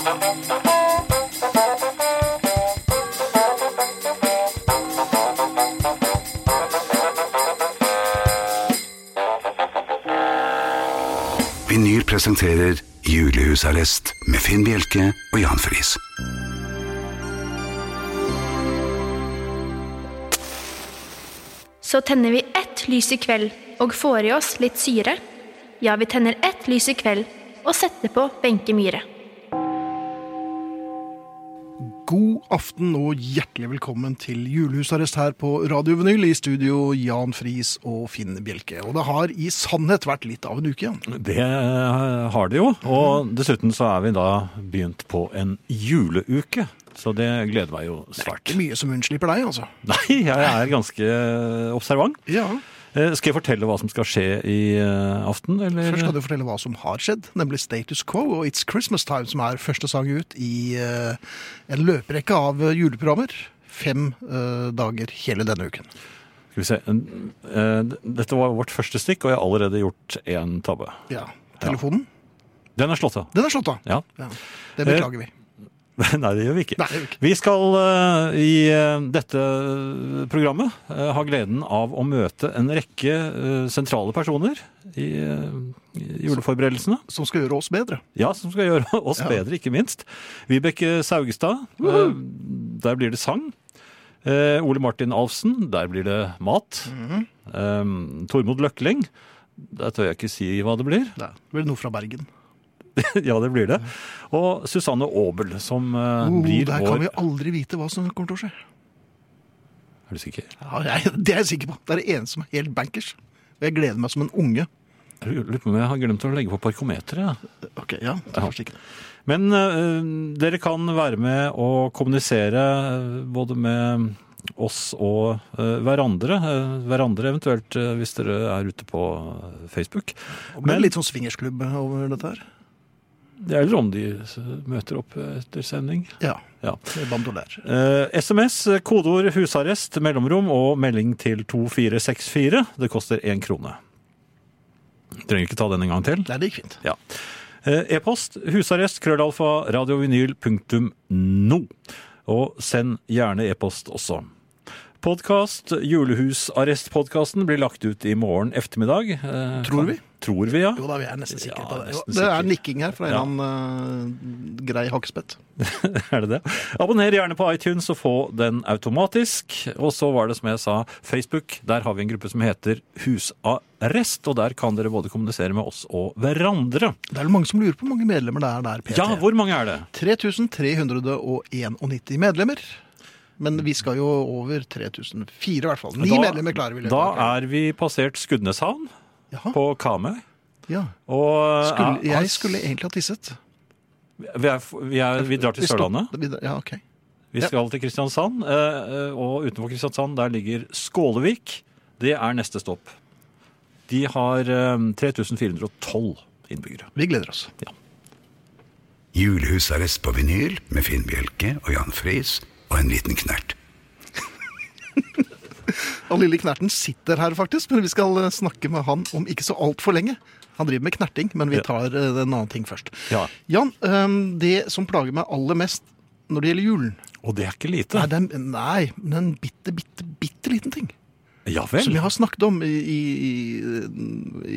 Vinyl presenterer Julehusarrest med Finn Bjelke og Jan Friis. Så tenner vi ett lys i kveld og får i oss litt syre. Ja, vi tenner ett lys i kveld og setter på Wenche Myhre. God aften og hjertelig velkommen til julehusarrest her på Radio Vinyl. I studio Jan Friis og Finn Bjelke. Og det har i sannhet vært litt av en uke igjen. Det har det jo. Og dessuten så er vi da begynt på en juleuke. Så det gleder meg jo svært. Det Ikke mye som unnslipper deg, altså. Nei, jeg er ganske observant. Ja. Eh, Skal jeg fortelle hva som skal skje i eh, aften, eller? Først skal du fortelle hva som har skjedd, nemlig Status Quo og It's Christmas Time, som er første sang ut i eh, en løperekke av juleprogrammer. Fem dager hele denne uken. Skal vi se. Dette var vårt første stikk, og jeg har allerede gjort én tabbe. Ja. Telefonen, Den er slått av. den er slått av. Ja. Ja. Det beklager vi. Nei, det gjør vi ikke. Nei, vi skal uh, i uh, dette programmet uh, ha gleden av å møte en rekke eh, sentrale personer i, eh, i juleforberedelsene. Som skal gjøre oss bedre. Ja, som skal gjøre oss Ja. bedre, ikke minst. Vibeke Saugestad, -huh. der blir det sang. Eh, Ole Martin Alfsen, der blir det mat. Mhm. eh, Tormod Løkling, der tør jeg ikke si hva det blir. Det blir noe fra Bergen. ja, det blir det. Og Susanne Aabel, som eh, Oh, blir der kan vi aldri vite hva som kommer til å skje. Er du sikker? Ja, jeg, det er jeg sikker på. Det er det eneste som er helt bankers. Og jeg gleder meg som en unge. Lurer på om jeg har glemt å legge på parkometeret. Ok, ja, det er først ikke. Men uh, dere kan være med og kommunisere eh, både med oss og uh, hverandre. Uh, hverandre eventuelt hvis dere er ute på Facebook. Og med litt sånn swingersklubb over dette her. Eller om de møter opp etter sending. Ja, Ja. det er bandolær. Eh, SMS, kodeord husarrest, mellomrom og melding til 2464. Det koster én krone. Trenger ikke ta den en gang til. Nei, det gikk fint. Ja. Eh, E-post husarrest krøllalfa radiovinyl.no. Og send gjerne e-post også. Podkast, julehusarrestpodkasten, blir lagt ut i morgen ettermiddag. Eh, Tror vi? Tror vi, ja. Jo da, vi er nesten sikre Ja, på det. Det er nikking her fra en Ja. annen uh, grei hakkespett. Er det det? Abonner gjerne på iTunes og få den automatisk. Og så var det som jeg sa, Facebook. Der har vi en gruppe som heter Husarrest. Og der kan dere både kommunisere med oss og hverandre. Det er vel mange som lurer på hvor mange medlemmer det er der, PT. Ja, hvor mange er det? 3391 medlemmer. Men vi skal jo over 3004 i hvert fall. Ni Da- medlemmer klarer vi. Da er vi passert Skudeneshavn Jaha, på Karmøy. ja. Og Skulle, ja, jeg skulle egentlig ha tisset. vi, er, vi, er, vi drar til Vi Sørlandet. Ja, ok. Vi Ja. skal til Kristiansand. eh, Og utenfor Kristiansand der ligger Skålevik. Det er neste stopp. De har eh, 3412 innbyggere. Vi gleder oss. Julehusarrest på vinyl med Finn Bjelke og Jan Friis og en liten knert. Og lille Knerten sitter her faktisk, men vi skal eh, snakke med han om ikke så altfor lenge. Han driver med knerting, men vi tar eh, en annen ting først. Ja. Jan, eh, det som plager meg aller mest når det gjelder julen Og det er ikke lite. Nei, det er, nei, men en bitte, bitte, bitte liten ting. Ja Som vel. jeg har snakket om i, i,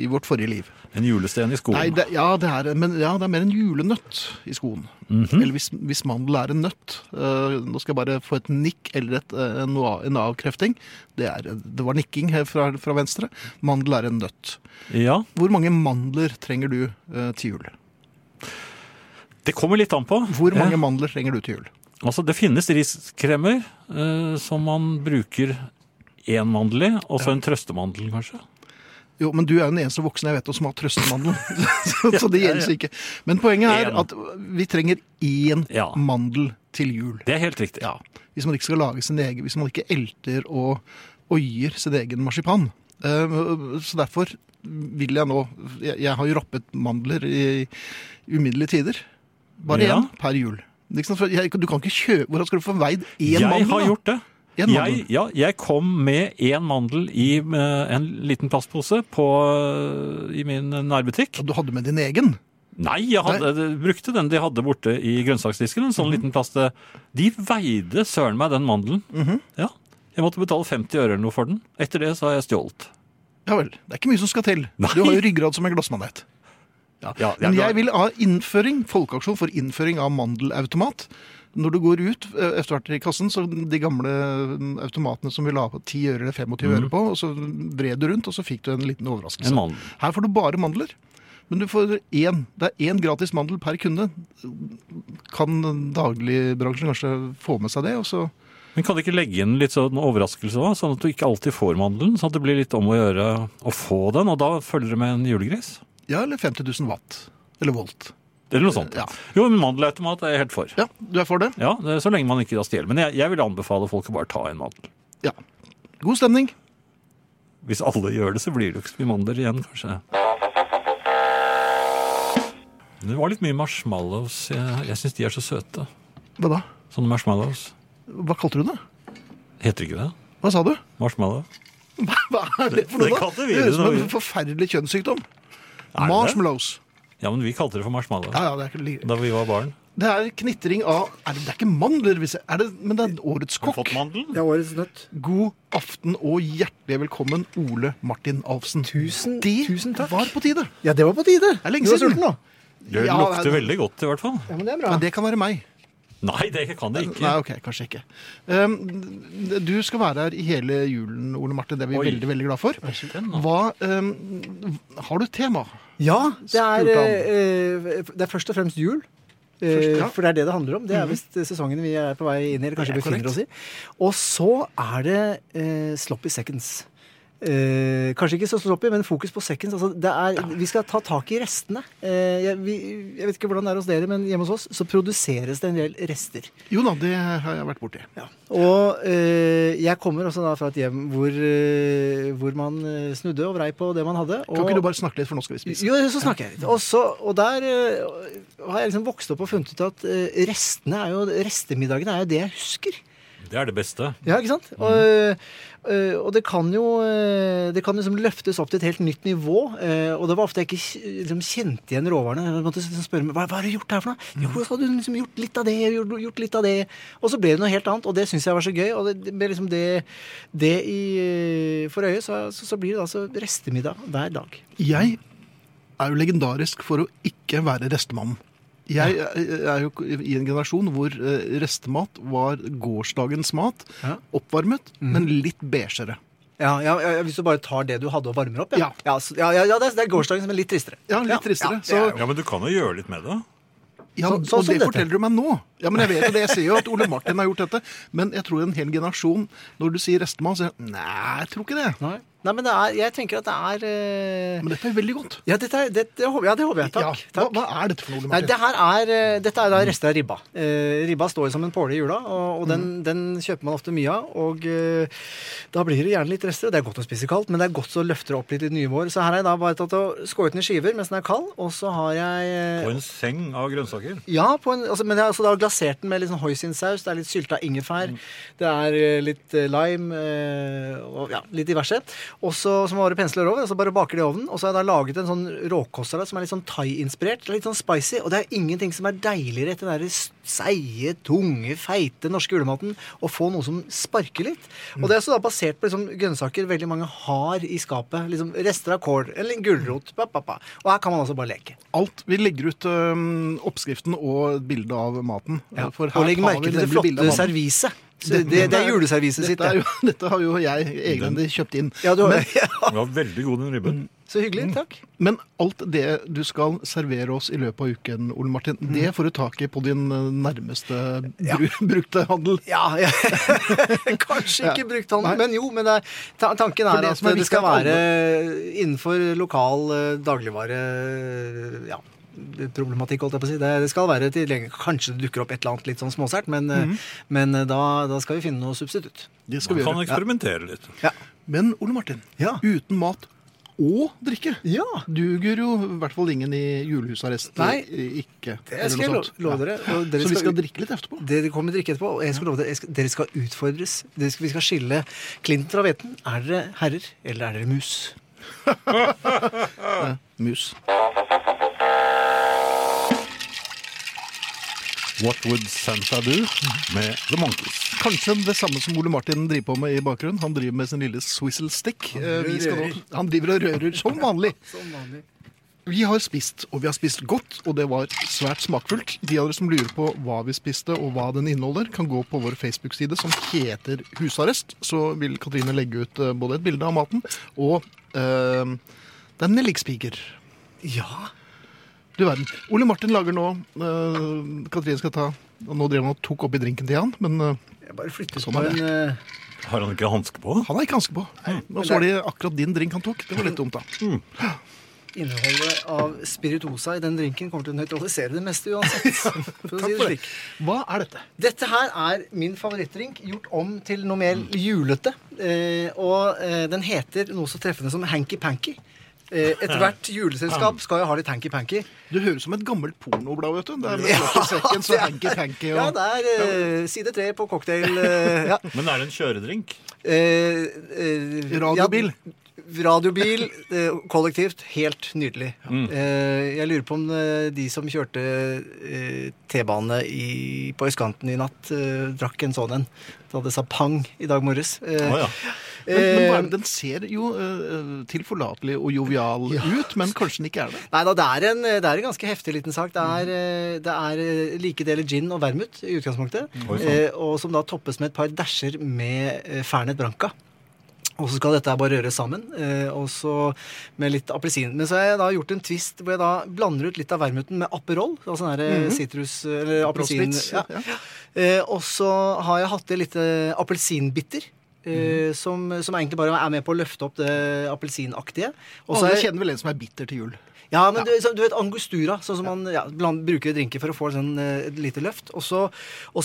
i vårt forrige liv. En julesten i skoen? Nei, det, ja, det er, men, ja, det er mer en julenøtt i skoen. Mhm. Eller hvis, hvis mandel er en nøtt. Uh, nå skal jeg bare få et nikk eller et, eh, en, en avkrefting. Det, er, det var nikking fra, fra venstre. Mandel er en nøtt. Ja, Hvor mange mandler trenger du uh, til jul? det kommer litt an på. Hvor mange mandler trenger du til jul? Altså, det finnes riskremer eh, som man bruker én mandel i, og så en trøstemandel, kanskje. Jo, men du er jo den eneste voksne jeg vet om som har trøstemandel. så, så det gjelder ikke. Men poenget er at vi trenger én Ja. mandel til jul. Det er helt riktig. Ja. Hvis man ikke skal lage sin egen, hvis man ikke elter og oier sin egen marsipan. Eh, Så derfor vil jeg nå Jeg, jeg har jo rappet mandler i uminnelige tider. Bare Ja. én per jul. Jeg, du kan ikke kjøpe Hvordan skal du få veid én jeg mandel? har gjort det. Jeg, ja, jeg kom med én mandel i eh, en liten plastpose på, eh, i min nærbutikk. Og du hadde med din egen? Nei, jeg hadde, jeg brukte den de hadde borte i grønnsaksdisken. En sånn Mhm. liten plast. eh, De veide søren meg den mandelen. Mhm. Ja. Jeg måtte betale 50 øre eller noe for den. Etter det så har jeg stjålet. Ja vel. Det er ikke mye som skal til. Nei. Du har jo ryggrad som en glassmanet. Ja. Ja, Men jeg vil ha innføring, folkeaksjon for innføring av mandelautomat. Når du går ut eh, etter hvert i kassen, så de gamle mm, automatene som vi la på 10 øre eller 25 øre på, og så vred du rundt, og så fikk du en liten overraskelse. En mandel. Her får du bare mandler. Men du får én. Det er én gratis mandel per kunde. Kan dagligbransjen kanskje få med seg det? Og så Men kan du ikke legge inn litt sånn overraskelse òg, sånn at du ikke alltid får mandelen? Sånn at det blir litt om å gjøre å få den, og da følger det med en julegris? Ja, eller 50 000 watt. Eller volt. Eller noe sånt. Ja. Jo, men mandelautomat er jeg helt for. Ja, du er for det? Ja, det Så lenge man ikke da stjeler. Men jeg, jeg vil anbefale folk å bare ta en mandel. Ja. God stemning. Hvis alle gjør det, så blir det jo ikke så mye mandler igjen, kanskje. Det var litt mye marshmallows. Jeg, jeg syns de er så søte. Hva da? Sånne marshmallows. Hva kalte du det? Heter ikke det? Hva sa du? Marshmallow? Hva er det for noe? da? Det, det, Det høres ut som en forferdelig kjønnssykdom. Marshmallows. Ja, men vi kalte det for marshmallow Ja, ja, det er ikke li- da vi var barn. Det er knitring av er det, det er ikke mandler, hvis jeg, er det, men det er årets kokk. fått mandelen? Det er årets nøtt. God aften og hjertelig velkommen, Ole Martin Alfsen. Tusen, Det tusen takk. var på tide. Ja, det var på tide. er lenge du var siden. sulten nå. Det Ja, lukter det- veldig godt, i hvert fall. Ja, men det er bra. Men det kan være meg. Nei, det kan det ikke. Nei, ok, kanskje ikke. Um, du skal være her i hele julen, Ole Martin. Det er vi Oi. veldig veldig glad for. Hva, um, har du et tema? Ja, det er, Spurte eh, det er først og fremst jul. Eh, Først, ja. For det er det det handler om. Det er visst sesongen vi er på vei inn i, eller kanskje befinner korrekt. oss i. Og så er det uh, sloppy seconds. Eh, kanskje ikke så sloppy, men fokus på seconds. Altså, det er, vi skal ta tak i restene. Eh, jeg, vi, jeg vet ikke hvordan det er hos dere, men hjemme hos oss så produseres det en del rester. Jo da, det har jeg vært borti. Ja. Og eh, jeg kommer også da fra et hjem hvor, eh, hvor man eh, snudde og vrei på det man hadde. Og, Kan ikke du bare snakke litt, for nå skal vi spise? Jo, så snakker jeg litt. Også, og der eh, har jeg liksom vokst opp og funnet ut at restene er jo, restemiddagene er jo det jeg husker. Det er det beste. Ja, ikke sant? Og, eh, og det kan jo eh, Det kan liksom løftes opp til et helt nytt nivå. eh, Og det var ofte jeg ikke liksom kjente igjen råvarene. Jeg måtte liksom spørre meg, hva, hva har du gjort her for noe? Jo, så hadde du liksom gjort litt av det, gjort, gjort litt av det. Og så ble det noe helt annet, og det syns jeg var så gøy. Og det, med liksom det, det i, for øye, så, så, så blir det altså restemiddag hver dag. Jeg er jo legendarisk for å ikke være restemannen. Jeg er jo i en generasjon hvor eh, restemat var gårsdagens mat, Oppvarmet, oppvarmet, men litt beigere. Ja, ja, ja, Hvis du bare tar det du hadde og varmer opp? Ja. ja, ja, ja, ja det, er, er men litt tristere. Ja, litt tristere. Ja, Så, Ja, men du kan jo gjøre litt med det. ja, Så- så, og det dette. forteller du meg nå. Ja, men Jeg vet jo det, jeg ser jo at Ole Martin har gjort dette. Men jeg tror en hel generasjon, når du sier restemat, så sier nei, jeg tror ikke det. Nei. Nei, men det er, jeg tenker at det er eh, Men dette er veldig godt. Ja, dette er, det, det, håper- ja, det håper jeg. Takk. Ja, hva, hva er dette for noe, Ole Nei, det her er, eh, dette er da rester av ribba. Eh, ribba står som en påle i jula, og, og den, den kjøper man ofte mye av. Og eh, da blir det gjerne litt rester. Det er godt å spise kaldt, men det er godt å løfte det opp litt i nye vår. Så her har jeg da bare tatt og skåret den i skiver mens den er kald, og så har jeg eh, På en seng av grønnsaker. Ja, på en, altså, men jeg har altså da glasert den med litt sånn hoisinsaus. Det er litt sylta ingefær. Det er eh, litt lime og ja, litt diverse. Og så så må man bare pensler over, og så bare baker det i ovnen. Og så har jeg da laget en sånn råkostsalat som er litt sånn thai-inspirert. Litt sånn spicy. Og det er ingenting som er deiligere etter den seige, tunge, feite norske julematen å få noe som sparker litt. Og det er så da basert på liksom, grønnsaker veldig mange har i skapet. Liksom Rester av kål eller en gulrot. Og her kan man altså bare leke. Alt. Vi legger ut øhm, oppskriften og bildet av maten. Ja. For og legg merke til det flotte serviset. Så det, det, er juleserviset sitt. Dette, er jo, dette har jo jeg egentlig kjøpt inn. Ja, du har, ja. Den var veldig god, den ribben. Så hyggelig. Takk. Men alt det du skal servere oss i løpet av uken, Ole Martin, Mm. det får du tak i på din øh, nærmeste bru, brukte handel. Ja, ja. Kanskje ikke Ja. brukt handel, men jo. Men det er, tanken er det at er det skal være innenfor lokal eh, dagligvare ja, problematikk, holdt jeg på å si. Det, det skal være tilgjengelig. Kanskje det dukker opp et eller annet litt sånn småsært, men, mm. Men eh, da, da skal vi finne noe substitutt. Det skal Man vi kan gjøre. eksperimentere litt. Ja. Men Ole Martin, Ja. uten mat og drikke ja. duger jo i hvert fall ingen i julehusarrest Nei. eh, ikke. Det skal jeg love dere. Og dere Så vi skal skal drikke litt etterpå. Dere kommer drikke etterpå, og jeg skal love dere, jeg skal, dere skal utfordres. Dere skal, vi skal skille Klint fra hveten. Er dere herrer, eller er dere mus? Mus. What Would Santa Do med The Monkeys. Kanskje det samme som Ole Martin driver på med i bakgrunnen. Han driver med sin lille swizzle stick. Han, vi skal han driver og rører som vanlig. Som vanlig. Vi har spist, og vi har spist godt, og det var svært smakfullt. De av dere som lurer på hva vi spiste og hva den inneholder, kan gå på vår Facebook-side som heter Husarrest. Så vil Katrine legge ut eh, både et bilde av maten og øh, det er nellikspiker. Ja. Du verden. Ole Martin lager nå uh, Katrine skal ta og Nå drev han og tok oppi drinken til han, men uh, Jeg bare flytter Sånn på en eh, Har han ikke hanske på? han har ikke hanske på. Og så var det akkurat din drink han tok. Det var litt dumt, da. Innholdet av spirituosa i den drinken kommer til å nøytralisere det meste uansett. For å si det slik. Hva er dette? Dette her er min favorittdrink gjort om til noe mer julete. Eh, og eh, den heter noe så treffende som Hanky Panky. Eh, Ethvert juleselskap skal jo ha litt hanky-panky. Du høres som et gammelt pornoblad, vet du. Det er med ja, sekken, så hanky-panky og Ja, det er eh, side tre på cocktail. eh, ja. Men er det en kjøredrink? Eh, eh, Radiobil. Ja, radiobil, eh, kollektivt. Helt nydelig. Mm. jeg lurer på om eh, de som kjørte eh, T-bane på østkanten i natt, eh, drakk en sånn en. Da det sa pang i dag morges. Oh, ja. Men, men eh? Den ser jo eh, tilforlatelig og jovial ut, men kanskje den ikke er det. Nei da, det er, en, det er en ganske heftig liten sak. Det er, eh, det er eh, like deler gin og vermut i utgangspunktet. Mm. eh, og som da toppes med et par dæsjer med eh, Fernet Branca. Og så skal dette bare røres sammen, eh, og så med litt appelsin. Men så har jeg da gjort en twist hvor jeg da blander ut litt av vermuten med Aperol. Altså sitrus, her sitrus eller appelsin. Ja. ja. Eh, og så har jeg hatt i litt eh, appelsinbitter. eh, som, som egentlig bare er med på å løfte opp det appelsinaktige. Alle kjenner vel en som er bitter til jul. Ja, men Du, du vet angostura, sånn som man ja, bland, bruker i drinker for å få sånn, eh, et lite løft. Og så,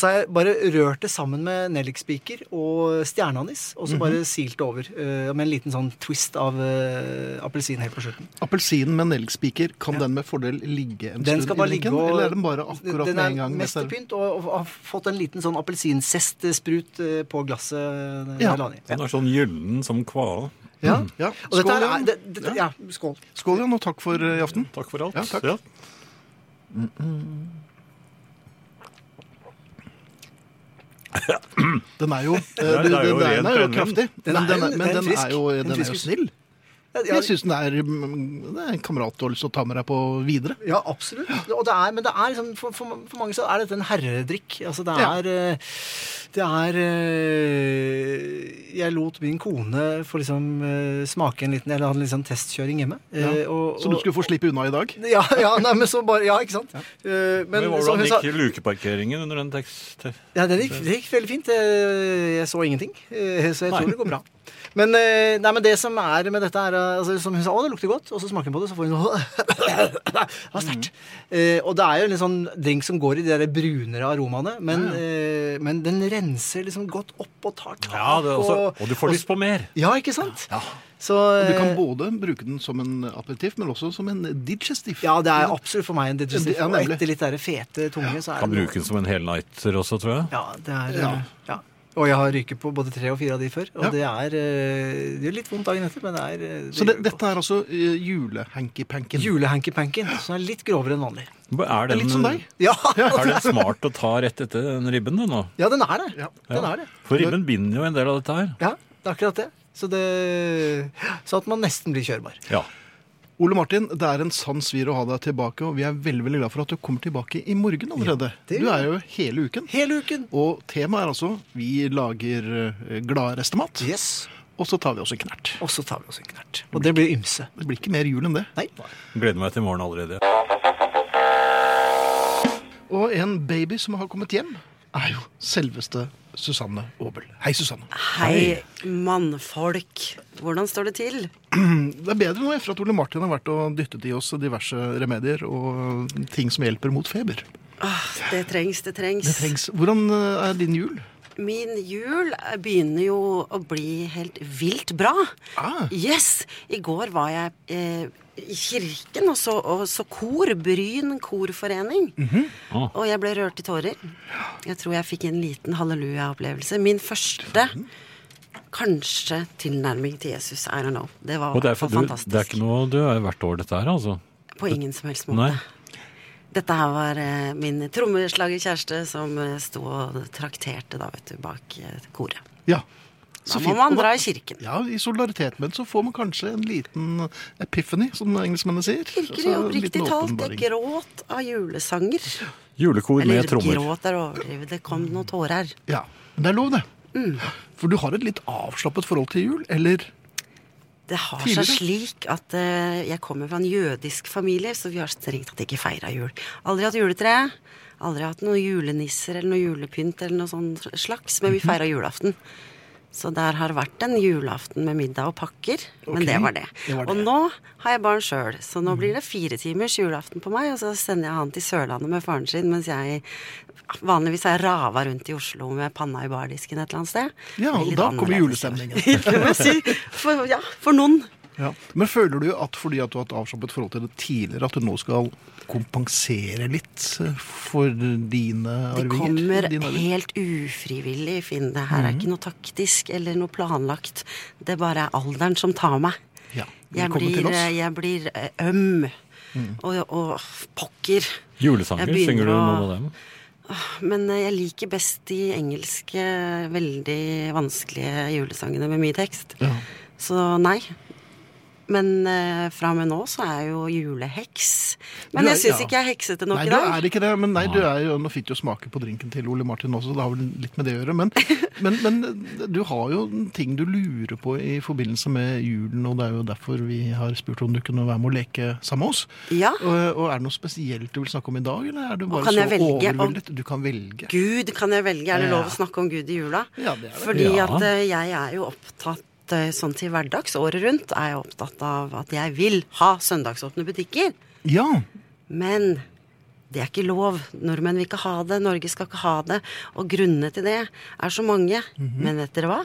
har jeg bare rørt det sammen med nellikspiker og stjerneanis, og så bare silt det over Uh, med en liten sånn twist av uh, appelsin helt på slutten. Appelsinen med nellikspiker, kan den med fordel ligge en Den stund i ligge drinken? og Eller er den bare akkurat Den med er en gang? Den mest til pynt og, og har fått en liten sånn appelsinsestsprut uh, på glasset. Ja. den er sånn gyllen som kvala. Ja. Ja. Og dette Skål, er, Jan. det, dette, ja, skål. Skål, Jan, og takk for eh, i aften. Takk for alt. Ja, takk. Den er jo, Den er- det er jo den, er jo kraftig. Den Men den er, men den jo, den er jo snill. Ja, Jeg syns den er, mm, det er en kamerat du har lyst til å ta med deg på videre. Ja, absolutt. Og det er, men det er liksom, for, for, for mange så er dette en herredrikk. Altså, det er eh, Det er eh, Jeg lot min kone få liksom eh, smake en liten Eller hadde en liten testkjøring hjemme. Ja. og, Så du skulle få slippe unna i dag? ja, ja, nei, men så bare, ja, ikke sant? Ja. Men, men hvordan sa gikk lukeparkeringen under den tekst... ja, det gikk, det gikk veldig fint. Jeg, jeg så ingenting, eh, så jeg tror det går bra. Men, eh, nei, men det som er med dette, er eh, altså, som hun sa, å, det lukter godt, og så smaker hun på det, så får hun Det var sterkt. Eh, og det er jo en litt sånn drink som går i de der brunere aromaene, men, eh, men den renser liksom godt opp og tar tak. Ja, det også, og, og du får lyst på mer. Ja, ikke sant? Så, Du kan eh, både bruke den som en aperitiff, men også som en digestif. ja, det er absolutt for meg en digestif. Ja, og etter litt der fete tunge, så er Kan det Kan bruke den som en helnighter også, tror jeg. Ja, det er Ja. Og jeg har ryket på både tre og fire av de før. Og Ja. det er eh, Det gjør litt vondt dagen etter, men det er det Så det, dette er altså uh, julehanky-panken. Julehanky-panken, som er litt grovere enn vanlig. Er Det den, litt som deg. Ja, er det smart å ta rett etter den ribben, nå? ja den er det. Ja. Den er det. For ribben binder jo en del av dette her. Ja, det er akkurat det. Så, det. så at man nesten blir kjørbar. Ja. Ole Martin, det er en sann svir å ha deg tilbake, og vi er veldig veldig glad for at du kommer tilbake i morgen allerede. det du er jo hele uken. Hele uken. Og temaet er altså vi lager glad gladrestemat, Yes. og så tar vi oss en knert. Og så tar vi oss en knert. Og det blir ymse. Det blir ikke mer jul enn det. Nei. Gleder meg til morgen allerede. Og en baby som har kommet hjem, er jo selveste Susanne Aabel. Hei, Susanne. Hei, mannfolk. Hvordan står det til? Det er bedre nå etter at Ole Martin har vært og dyttet i oss diverse remedier og ting som hjelper mot feber. Ah, det trengs, det trengs. Det trengs. Hvordan eh, er din jul? Min jul begynner jo å bli helt vilt bra. Ah. Yes! I går var jeg eh, kirken og så, og så kor. Bryn korforening. Ah. Og jeg ble rørt i tårer. Jeg tror jeg fikk en liten halleluja-opplevelse. Min første kanskje tilnærming til Jesus. I don't know. Det var Og det er, for, du, det er ikke noe du er hvert år, dette her, altså? På ingen som helst måte. Nei. Dette her var eh, min trommeslagerkjæreste som eh, sto og trakterte da, vet du, bak eh, koret. Ja. Da må man dra i kirken. Ja, i solidaritet med det så får man kanskje en liten epiphany, som engelskmennene sier. Virker Altså, en oppriktig talt. Gråt av julesanger. Julekor Eller med trommer. gråt er overdrevet. Det kom noen tårer. Ja, men det er lov, det. Mm. For du har et litt avslappet forhold til jul, eller? Det har Tidligere? seg slik at uh, jeg kommer fra en jødisk familie, så vi har strengt tatt ikke feira jul. Aldri hatt juletre. Aldri hatt noen julenisser eller noe julepynt eller noe sånn slags, men vi Mhm. feira julaften. Så der har vært en julaften med middag og pakker, men det var det. det var det. Og nå har jeg barn sjøl, så nå blir det fire timers julaften på meg, og så sender jeg han til Sørlandet med faren sin, mens jeg vanligvis er rava rundt i Oslo med panna i bardisken et eller annet sted. Ja, og da kommer julestemningen. For, ja, for noen. Ja. Men føler du at fordi at du har hatt avslappet forhold til det tidligere, at du nå skal kompensere litt eh, for dine arvinger? Det kommer Dine arvinger? helt ufrivillig, Finn. Det her er Mhm. ikke noe taktisk eller noe planlagt. Det bare er alderen som tar meg. Ja, Jeg blir, til oss. Jeg blir øm. øm. Og, og pokker. Julesanger, synger du noen av dem? Men eh, jeg liker best de engelske, veldig vanskelige julesangene med mye tekst. Ja. Så nei. Men eh, fra og med nå så er jeg jo juleheks. Men Du er- jeg syns ja. ikke jeg er heksete nok Nei, i du dag. er ikke det. Men nei, du er jo, nå fikk du jo smake på drinken til Ole Martin også, det har vel litt med det å gjøre. Men, men, men du har jo ting du lurer på i forbindelse med julen, og det er jo derfor vi har spurt om du kunne være med å leke sammen med oss. Ja. Og, og er det noe spesielt du vil snakke om i dag, eller er du bare kan så jeg velge? overveldet? Du kan velge. Gud, kan jeg velge? Er det lov å snakke om Gud i jula? Ja, det er det. Fordi Ja. at eh, jeg er jo opptatt eh, sånn til hverdags, året rundt, er jeg opptatt av at jeg vil ha søndagsåpne butikker. Ja. Men det er ikke lov. Nordmenn vil ikke ha det. Norge skal ikke ha det. Og grunnene til det er så mange. Mhm. Men vet dere hva?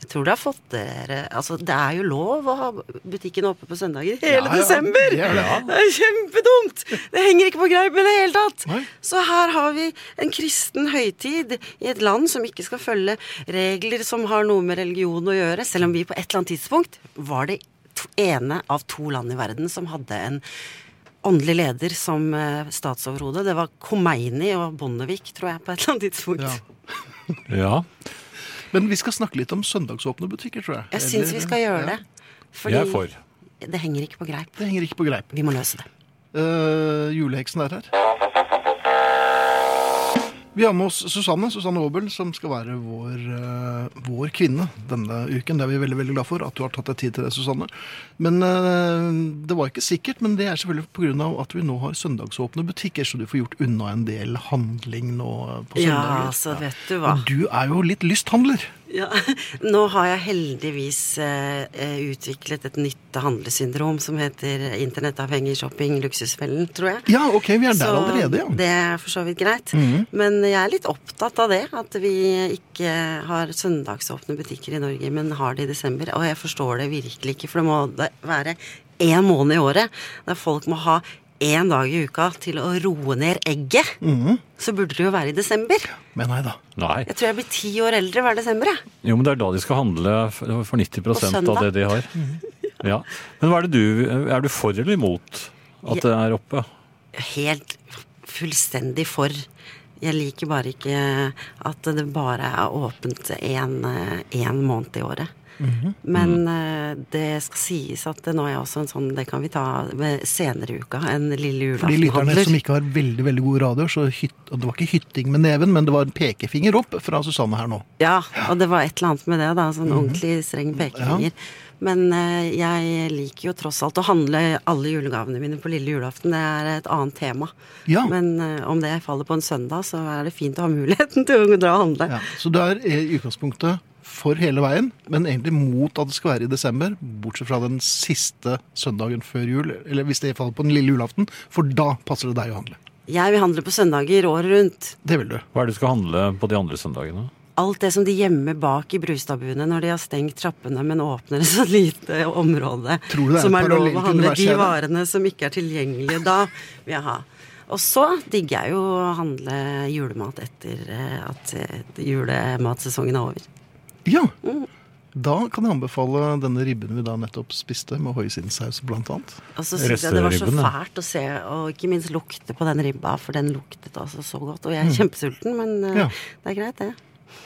Jeg tror dere har fått dere Altså, det er jo lov å ha butikken oppe på søndager hele Ja, ja, desember! det er det. Det er kjempedumt! Det henger ikke på greip i det hele tatt. Nei. Så her har vi en kristen høytid i et land som ikke skal følge regler som har noe med religion å gjøre, selv om vi på et eller annet tidspunkt var det ene av to land i verden som hadde en åndelig leder som eh, statsoverhode. Det var Khomeini og Bondevik, tror jeg, på et eller annet tidspunkt. ja. Men vi skal snakke litt om søndagsåpne butikker, tror jeg. Jeg syns vi skal gjøre Ja. det. Fordi Jeg er for. det henger ikke på greip. Det henger ikke på greip. Vi må løse det. Uh, juleheksen er her. Vi har med oss Susanne Susanne Aabel, som skal være vår, uh, vår kvinne denne uken. Det er vi veldig veldig glad for at du har tatt deg tid til det, Susanne. Men uh, Det var ikke sikkert, men det er selvfølgelig pga. at vi nå har søndagsåpne butikker, så du får gjort unna en del handling nå på søndager. Ja, så vet du hva. Og du er jo litt lysthandler. Ja, Nå har jeg heldigvis eh, eh, utviklet et nytt handlesyndrom som heter internettavhengig shopping, luksusfellen, tror jeg. Ja, ok, vi er der Så allerede, ja. Det er for så vidt greit. Men jeg er litt opptatt av det, at vi ikke har søndagsåpne butikker i Norge, men har det i desember. Og jeg forstår det virkelig ikke, for det må være én måned i året der folk må ha én dag i uka til å roe ned egget. mm. Så burde det jo være i desember. Men nei da. Nei. Jeg tror jeg blir ti år eldre hver desember, jeg. Jo, men det er da de skal handle for 90 av det de har. Ja. Men hva er det du Er du for eller imot at det er oppe? helt fullstendig for. Jeg liker bare ikke at det bare er åpent én måned i året. Mhm. Men uh, det skal sies at nå er jeg også en sånn Det kan vi ta senere i uka. En lille For de lytterne som ikke har veldig veldig god radio, så hyt, og det var ikke hytting med neven, men det var en pekefinger opp fra Susanne her nå. Ja, og det var et eller annet med det, da. Mhm. Sånn ordentlig streng pekefinger. Men uh, jeg liker jo tross alt å handle alle julegavene mine på lille julaften. Det er et annet tema. Ja. Men uh, om det faller på en søndag, så er det fint å ha muligheten til å dra og handle. Ja, så du er i utgangspunktet for hele veien, men egentlig mot at det skal være i desember, bortsett fra den siste søndagen før jul, eller hvis det faller på den lille julaften, for da passer det deg å handle. Jeg vil handle på søndager året rundt. Det vil du. Hva er det du skal handle på de andre søndagene? Alt det som de gjemmer bak i Brustadbuene når de har stengt trappene, men åpner et så lite område Tror du det er som er lov å handle de varene som ikke er tilgjengelige. Da vil jeg ha. Og så digger jeg jo å handle julemat etter eh, at eh, julematsesongen er over. Ja. Da kan jeg anbefale denne ribben vi da nettopp spiste, med hoisinsaus annet. Og så synes jeg det var så fælt å se, og ikke minst lukte på den ribba, for den luktet altså så godt. Og jeg er kjempesulten, men eh, Ja. det er greit, det.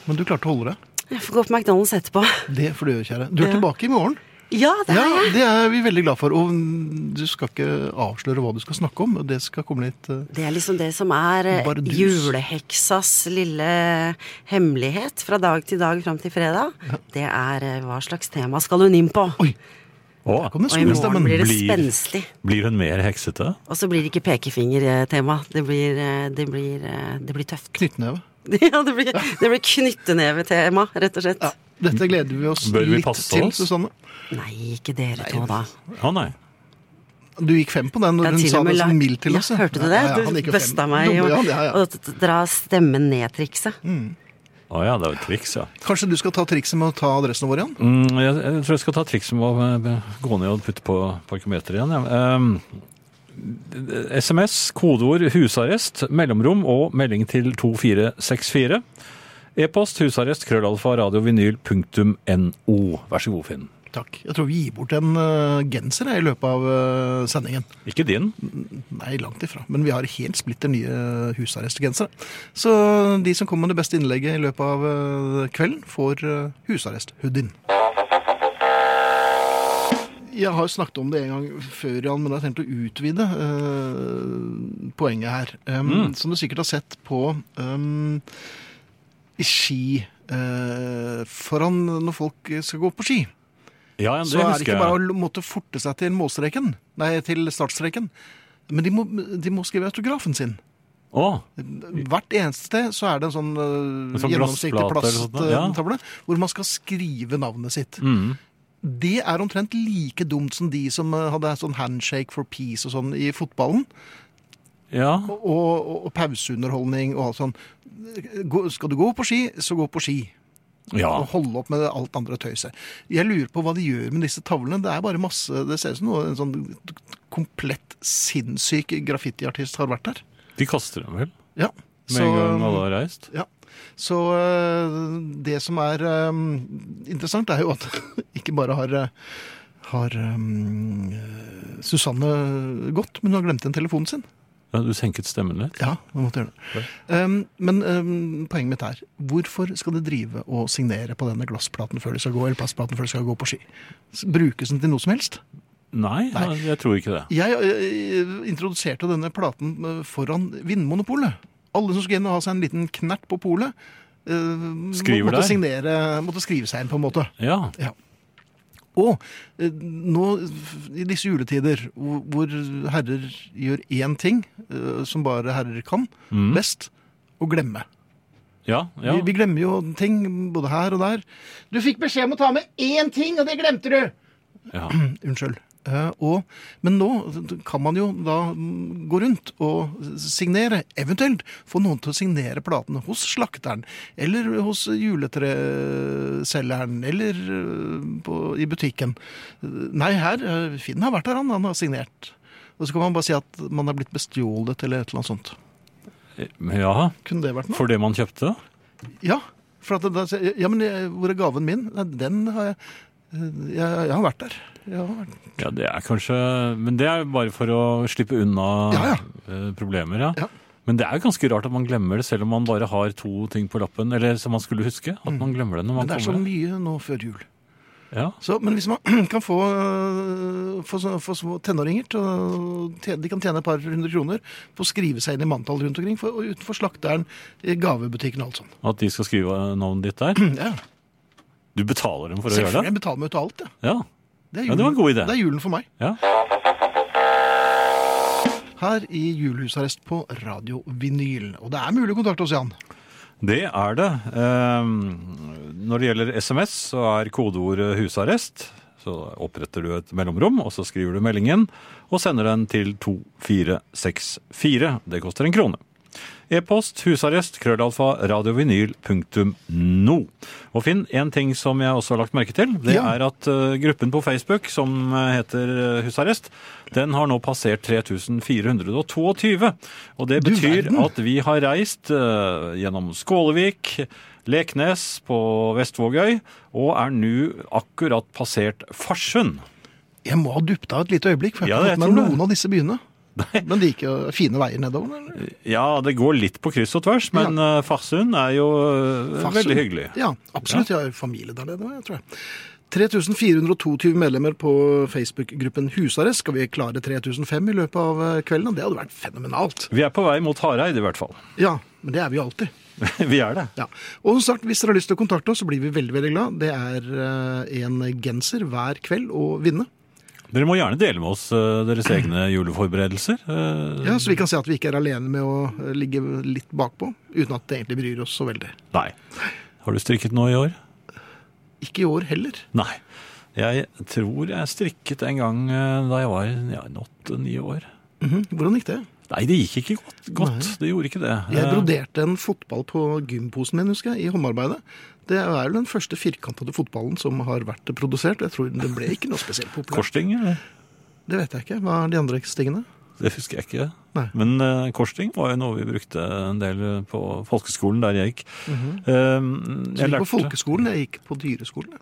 Men du klarte å holde det. Jeg får gå på McDonald's etterpå. Det får du gjøre, kjære. Du er Ja. tilbake i morgen. Ja, det er jeg. Det er vi veldig glad for. Og du skal ikke avsløre hva du skal snakke om. Det skal komme litt uh, Det er liksom det som er eh, Bardus. juleheksas lille hemmelighet fra dag til dag fram til fredag. Det er uh, hva slags tema skal hun inn på? Oi, Og i morgen blir det Blir- spenstig. blir hun mer heksete? Og så blir det ikke pekefingertema. Det blir, det blir, det blir tøft. Knyttneve. Ja, det blir, det blir knyttenevetema, rett og slett. Ja, dette gleder vi oss Bør vi litt passe til, oss? Susanne. Nei, ikke dere to, da. Å nei. Du gikk fem på den når hun sa det så mildt til ja. Hørte du det? Ja, ja, du busta meg jo. og, dra stemmen ned-trikset. Å ja, det er jo triks, ja. Kanskje du skal ta trikset med å ta adressen vår igjen? Mm, jeg, jeg tror jeg skal ta trikset med å gå ned og putte på parkometeret igjen. Ja. Um, SMS, kodeord 'husarrest', mellomrom og melding til 2464. E-post husarrest krøllalfa radiovinyl.no. Vær så god, Finn. Takk. Jeg tror vi gir bort en uh, genser jeg, i løpet av uh, sendingen. Ikke din. Nei, langt ifra. Men vi har helt splitter nye husarrestgensere. Så de som kommer med det beste innlegget i løpet av uh, kvelden, får husarrest-hoodien. Jeg har snakket om det en gang før, Jan, men jeg har tenkt å utvide eh, poenget her. Um, Som du sikkert har sett på um, i ski eh, foran når folk skal gå på ski. Ja, ja, det Så er det ikke bare å måtte forte seg til målstreken, nei, til startstreken. Men de må, de må skrive autografen sin. Oh. Hvert eneste sted så er det en sånn, En sånn gjennomsiktig plasttavle ja. hvor man skal skrive navnet sitt. mm. Det er omtrent like dumt som de som uh, hadde sånn handshake for peace og sånn i fotballen. Ja. Og, og, og pauseunderholdning og alt sånn. Skal du gå på ski, så gå på ski. Ja. Og holde opp med alt andre tøyset. Jeg lurer på hva de gjør med disse tavlene. Det er bare masse, det ser ut som noe, en sånn komplett sinnssyk graffitiartist har vært der. De kaster dem vel Ja. med en gang alle har reist? Ja. Så øh, det som er øh, interessant, er jo at ikke bare har, øh, har um, Susanne gått, men hun har glemt igjen telefonen sin. Du senket stemmen litt? Ja, jeg måtte gjøre det. Um, men um, poenget mitt er, hvorfor skal de drive og signere på denne glassplaten før de skal gå, eller plastplaten før de skal gå på ski? Brukes den til noe som helst? Nei, Nei. Jeg, jeg tror ikke det. Jeg jeg introduserte denne platen øh, foran Vinmonopolet. Alle som skulle inn og ha seg en liten knert på polet, uh, måtte, signere, måtte skrive seg inn på en måte. Ja. Ja. Og eh, nå i disse juletider, hvor herrer gjør én ting eh, som bare herrer kan Mm. best, å glemme. Ja, ja. Vi, vi glemmer jo ting både her og der. Du fikk beskjed om å ta med én ting, og det glemte du! ja. Unnskyld. Eh, og, men nå kan man jo da gå rundt og signere, eventuelt få noen til å signere platene hos slakteren, eller hos juletreselgeren, eller eh, på, i butikken. Nei, her, eh, Finn har vært her, han, han har signert. Og så kan man bare si at man er blitt bestjålet, eller et eller annet sånt. ja. Kunne det vært noe? For det man kjøpte? Ja. For at ja, men hvor er gaven min? Den har jeg jeg, jeg har vært der. Jeg. Ja, det er kanskje Men det er bare for å slippe unna Ja, ja. eh, problemer, ja. Ja. Men det er jo ganske rart at man glemmer det, selv om man bare har to ting på lappen. Eller som man skulle huske. At man glemmer det når man kommer. Men det er så mye nå før jul. Ja. Så, men hvis man kan få, øh, få, få små tenåringer til De kan tjene et par hundre kroner på å skrive seg inn i manntall rundt omkring for, utenfor slakteren, i gavebutikken og alt sånt. At de skal skrive navnet ditt der. Ja, Du betaler dem for å gjøre Selvfølgelig. det? Jeg betaler meg ut av alt, ja. Ja. Det er, Ja, det var en god idé. Det er julen for meg. ja. Her i julehusarrest på Radio Vinyl. Og det er mulig å kontakte oss, Jan. Det er det. Ehm, Når det gjelder SMS, så er kodeord 'husarrest'. Så oppretter du et mellomrom, og så skriver du meldingen og sender den til 2464. Det koster en krone. E-post husarrest krøllalfa radiovinyl.no. Og Finn, en ting som jeg også har lagt merke til, det Ja. er at eh, gruppen på Facebook som eh, heter eh, Husarrest, den har nå passert 3422. Og det betyr at vi har reist gjennom Skålevik, Leknes på Vestvågøy, og er nå akkurat passert Farsund. Jeg må ha duppet av et lite øyeblikk, for jeg har ja, fått med noen av disse byene. Men det gikk jo fine veier nedover. eller? Ja, det går litt på kryss og tvers, men ja. Farsund er jo eh, Farsund. veldig hyggelig. Ja, absolutt. Jeg har familie der nede, jeg tror jeg. 3422 medlemmer på Facebook-gruppen Husarrest. Skal vi klare 3005 i løpet av eh, kvelden? Det hadde vært fenomenalt. Vi er på vei mot Hareid i hvert fall. Ja, men det er vi jo alltid. Vi er det. Ja. Og som sagt, hvis dere har lyst til å kontakte oss, så blir vi veldig veldig glad. Det er eh, en genser hver kveld å vinne. Dere må gjerne dele med oss eh, deres egne juleforberedelser. Eh, Ja, Så vi kan se at vi ikke er alene med å eh, ligge litt bakpå, uten at det egentlig bryr oss så veldig. Nei. Har du strikket noe i år? Ikke i år heller. Nei. Jeg tror jeg strikket en gang da jeg var ja, åtte-ni år. Mhm. Hvordan gikk det? Nei, det gikk ikke godt. godt. Det gjorde ikke det. Jeg broderte en fotball på gymposen min, husker jeg, i håndarbeidet. Det er vel den første firkantede fotballen som har vært produsert. Jeg tror det ble ikke noe spesielt populært. Korsting? eller? Det vet jeg ikke. Hva er de andre stingene? Det husker jeg ikke. Nei. Men uh, korsting var jo noe vi brukte en del på folkeskolen der jeg gikk. Mm -hmm. Så jeg jeg gikk på folkeskolen, jeg gikk på dyreskolen.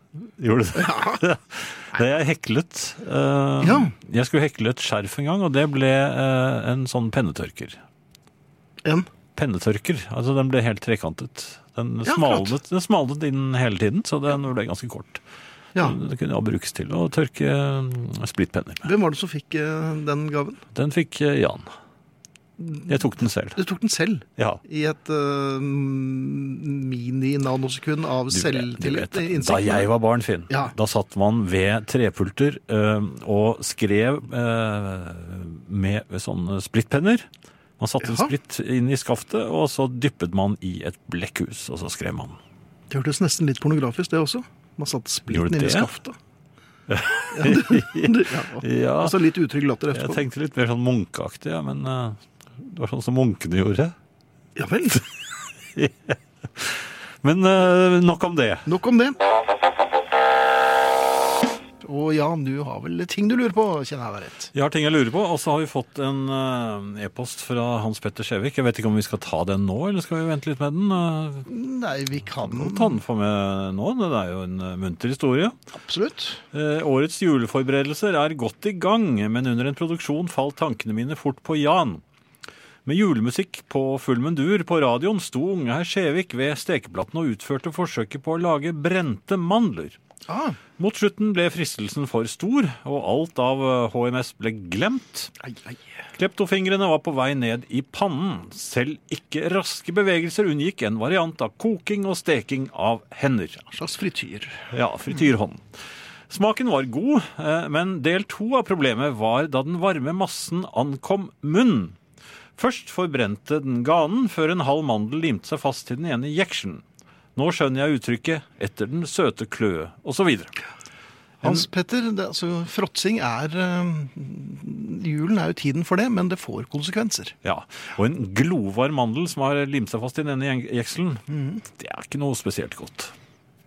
Gjorde du det? det jeg heklet uh, Ja. Jeg skulle hekle et skjerf en gang, og det ble eh, en sånn pennetørker. En. Pennetørker. Altså den ble helt trekantet. Den Ja, smalnet, den smalnet inn hele tiden, så den ble ganske kort. Ja. Det kunne jo brukes til å tørke eh, splittpenner med. Hvem var det som fikk eh, den gaven? Den fikk eh, Jan. Jeg tok den selv. Du tok den selv. Ja. I et uh, mini-nanosekund av selvtillit. Da jeg var barn, Finn, Ja. da satt man ved trepulter uh, og skrev eh, med sånne splittpenner. Man satte en splitt inn i skaftet, og så dyppet man i et blekkhus, og så skrev man. Det hørtes nesten litt pornografisk, det også. Man satte splitten inn i skaftet. Ja, det, det, ja. Ja, Altså litt utrygg latter etterpå. jeg tenkte litt mer sånn munkeaktig, ja, men uh, det var sånn som munkene gjorde. Ja vel. Men uh, nok om det. Nok om det. Og Jan, du har vel ting du lurer på, kjenner jeg deg rett. Jeg har ting jeg lurer på, og så har vi fått en eh, e-post fra Hans Petter Skjevik. Jeg vet ikke om vi skal ta den nå, eller skal vi vente litt med den? Eh, Nei, vi kan Ta den for med nå. Det er jo en eh, munter historie. Absolutt. Eh, Årets juleforberedelser er godt i gang, men under en produksjon falt tankene mine fort på Jan. Med julemusikk på full mundur på radioen sto unge herr Skjevik ved stekeplaten og utførte forsøket på å lage brente mandler. Ah, Mot slutten ble fristelsen for stor, og alt av eh, HMS ble glemt. ei, ei. Kleptofingrene var på vei ned i pannen. Selv ikke raske bevegelser unngikk en variant av koking og steking av hender. En slags frityr? Ja, frityrhånd. Smaken var god, eh, men del to av problemet var da den varme massen ankom munnen. Først forbrente den ganen, før en halv mandel limte seg fast til den ene jekselen. Nå skjønner jeg uttrykket 'etter den søte kløe' osv. Hans Petter, det, altså, fråtsing er øh, Julen er jo tiden for det, men det får konsekvenser. Ja, og en glovarm mandel som har limt seg fast i denne jekselen, mm. det er ikke noe spesielt godt.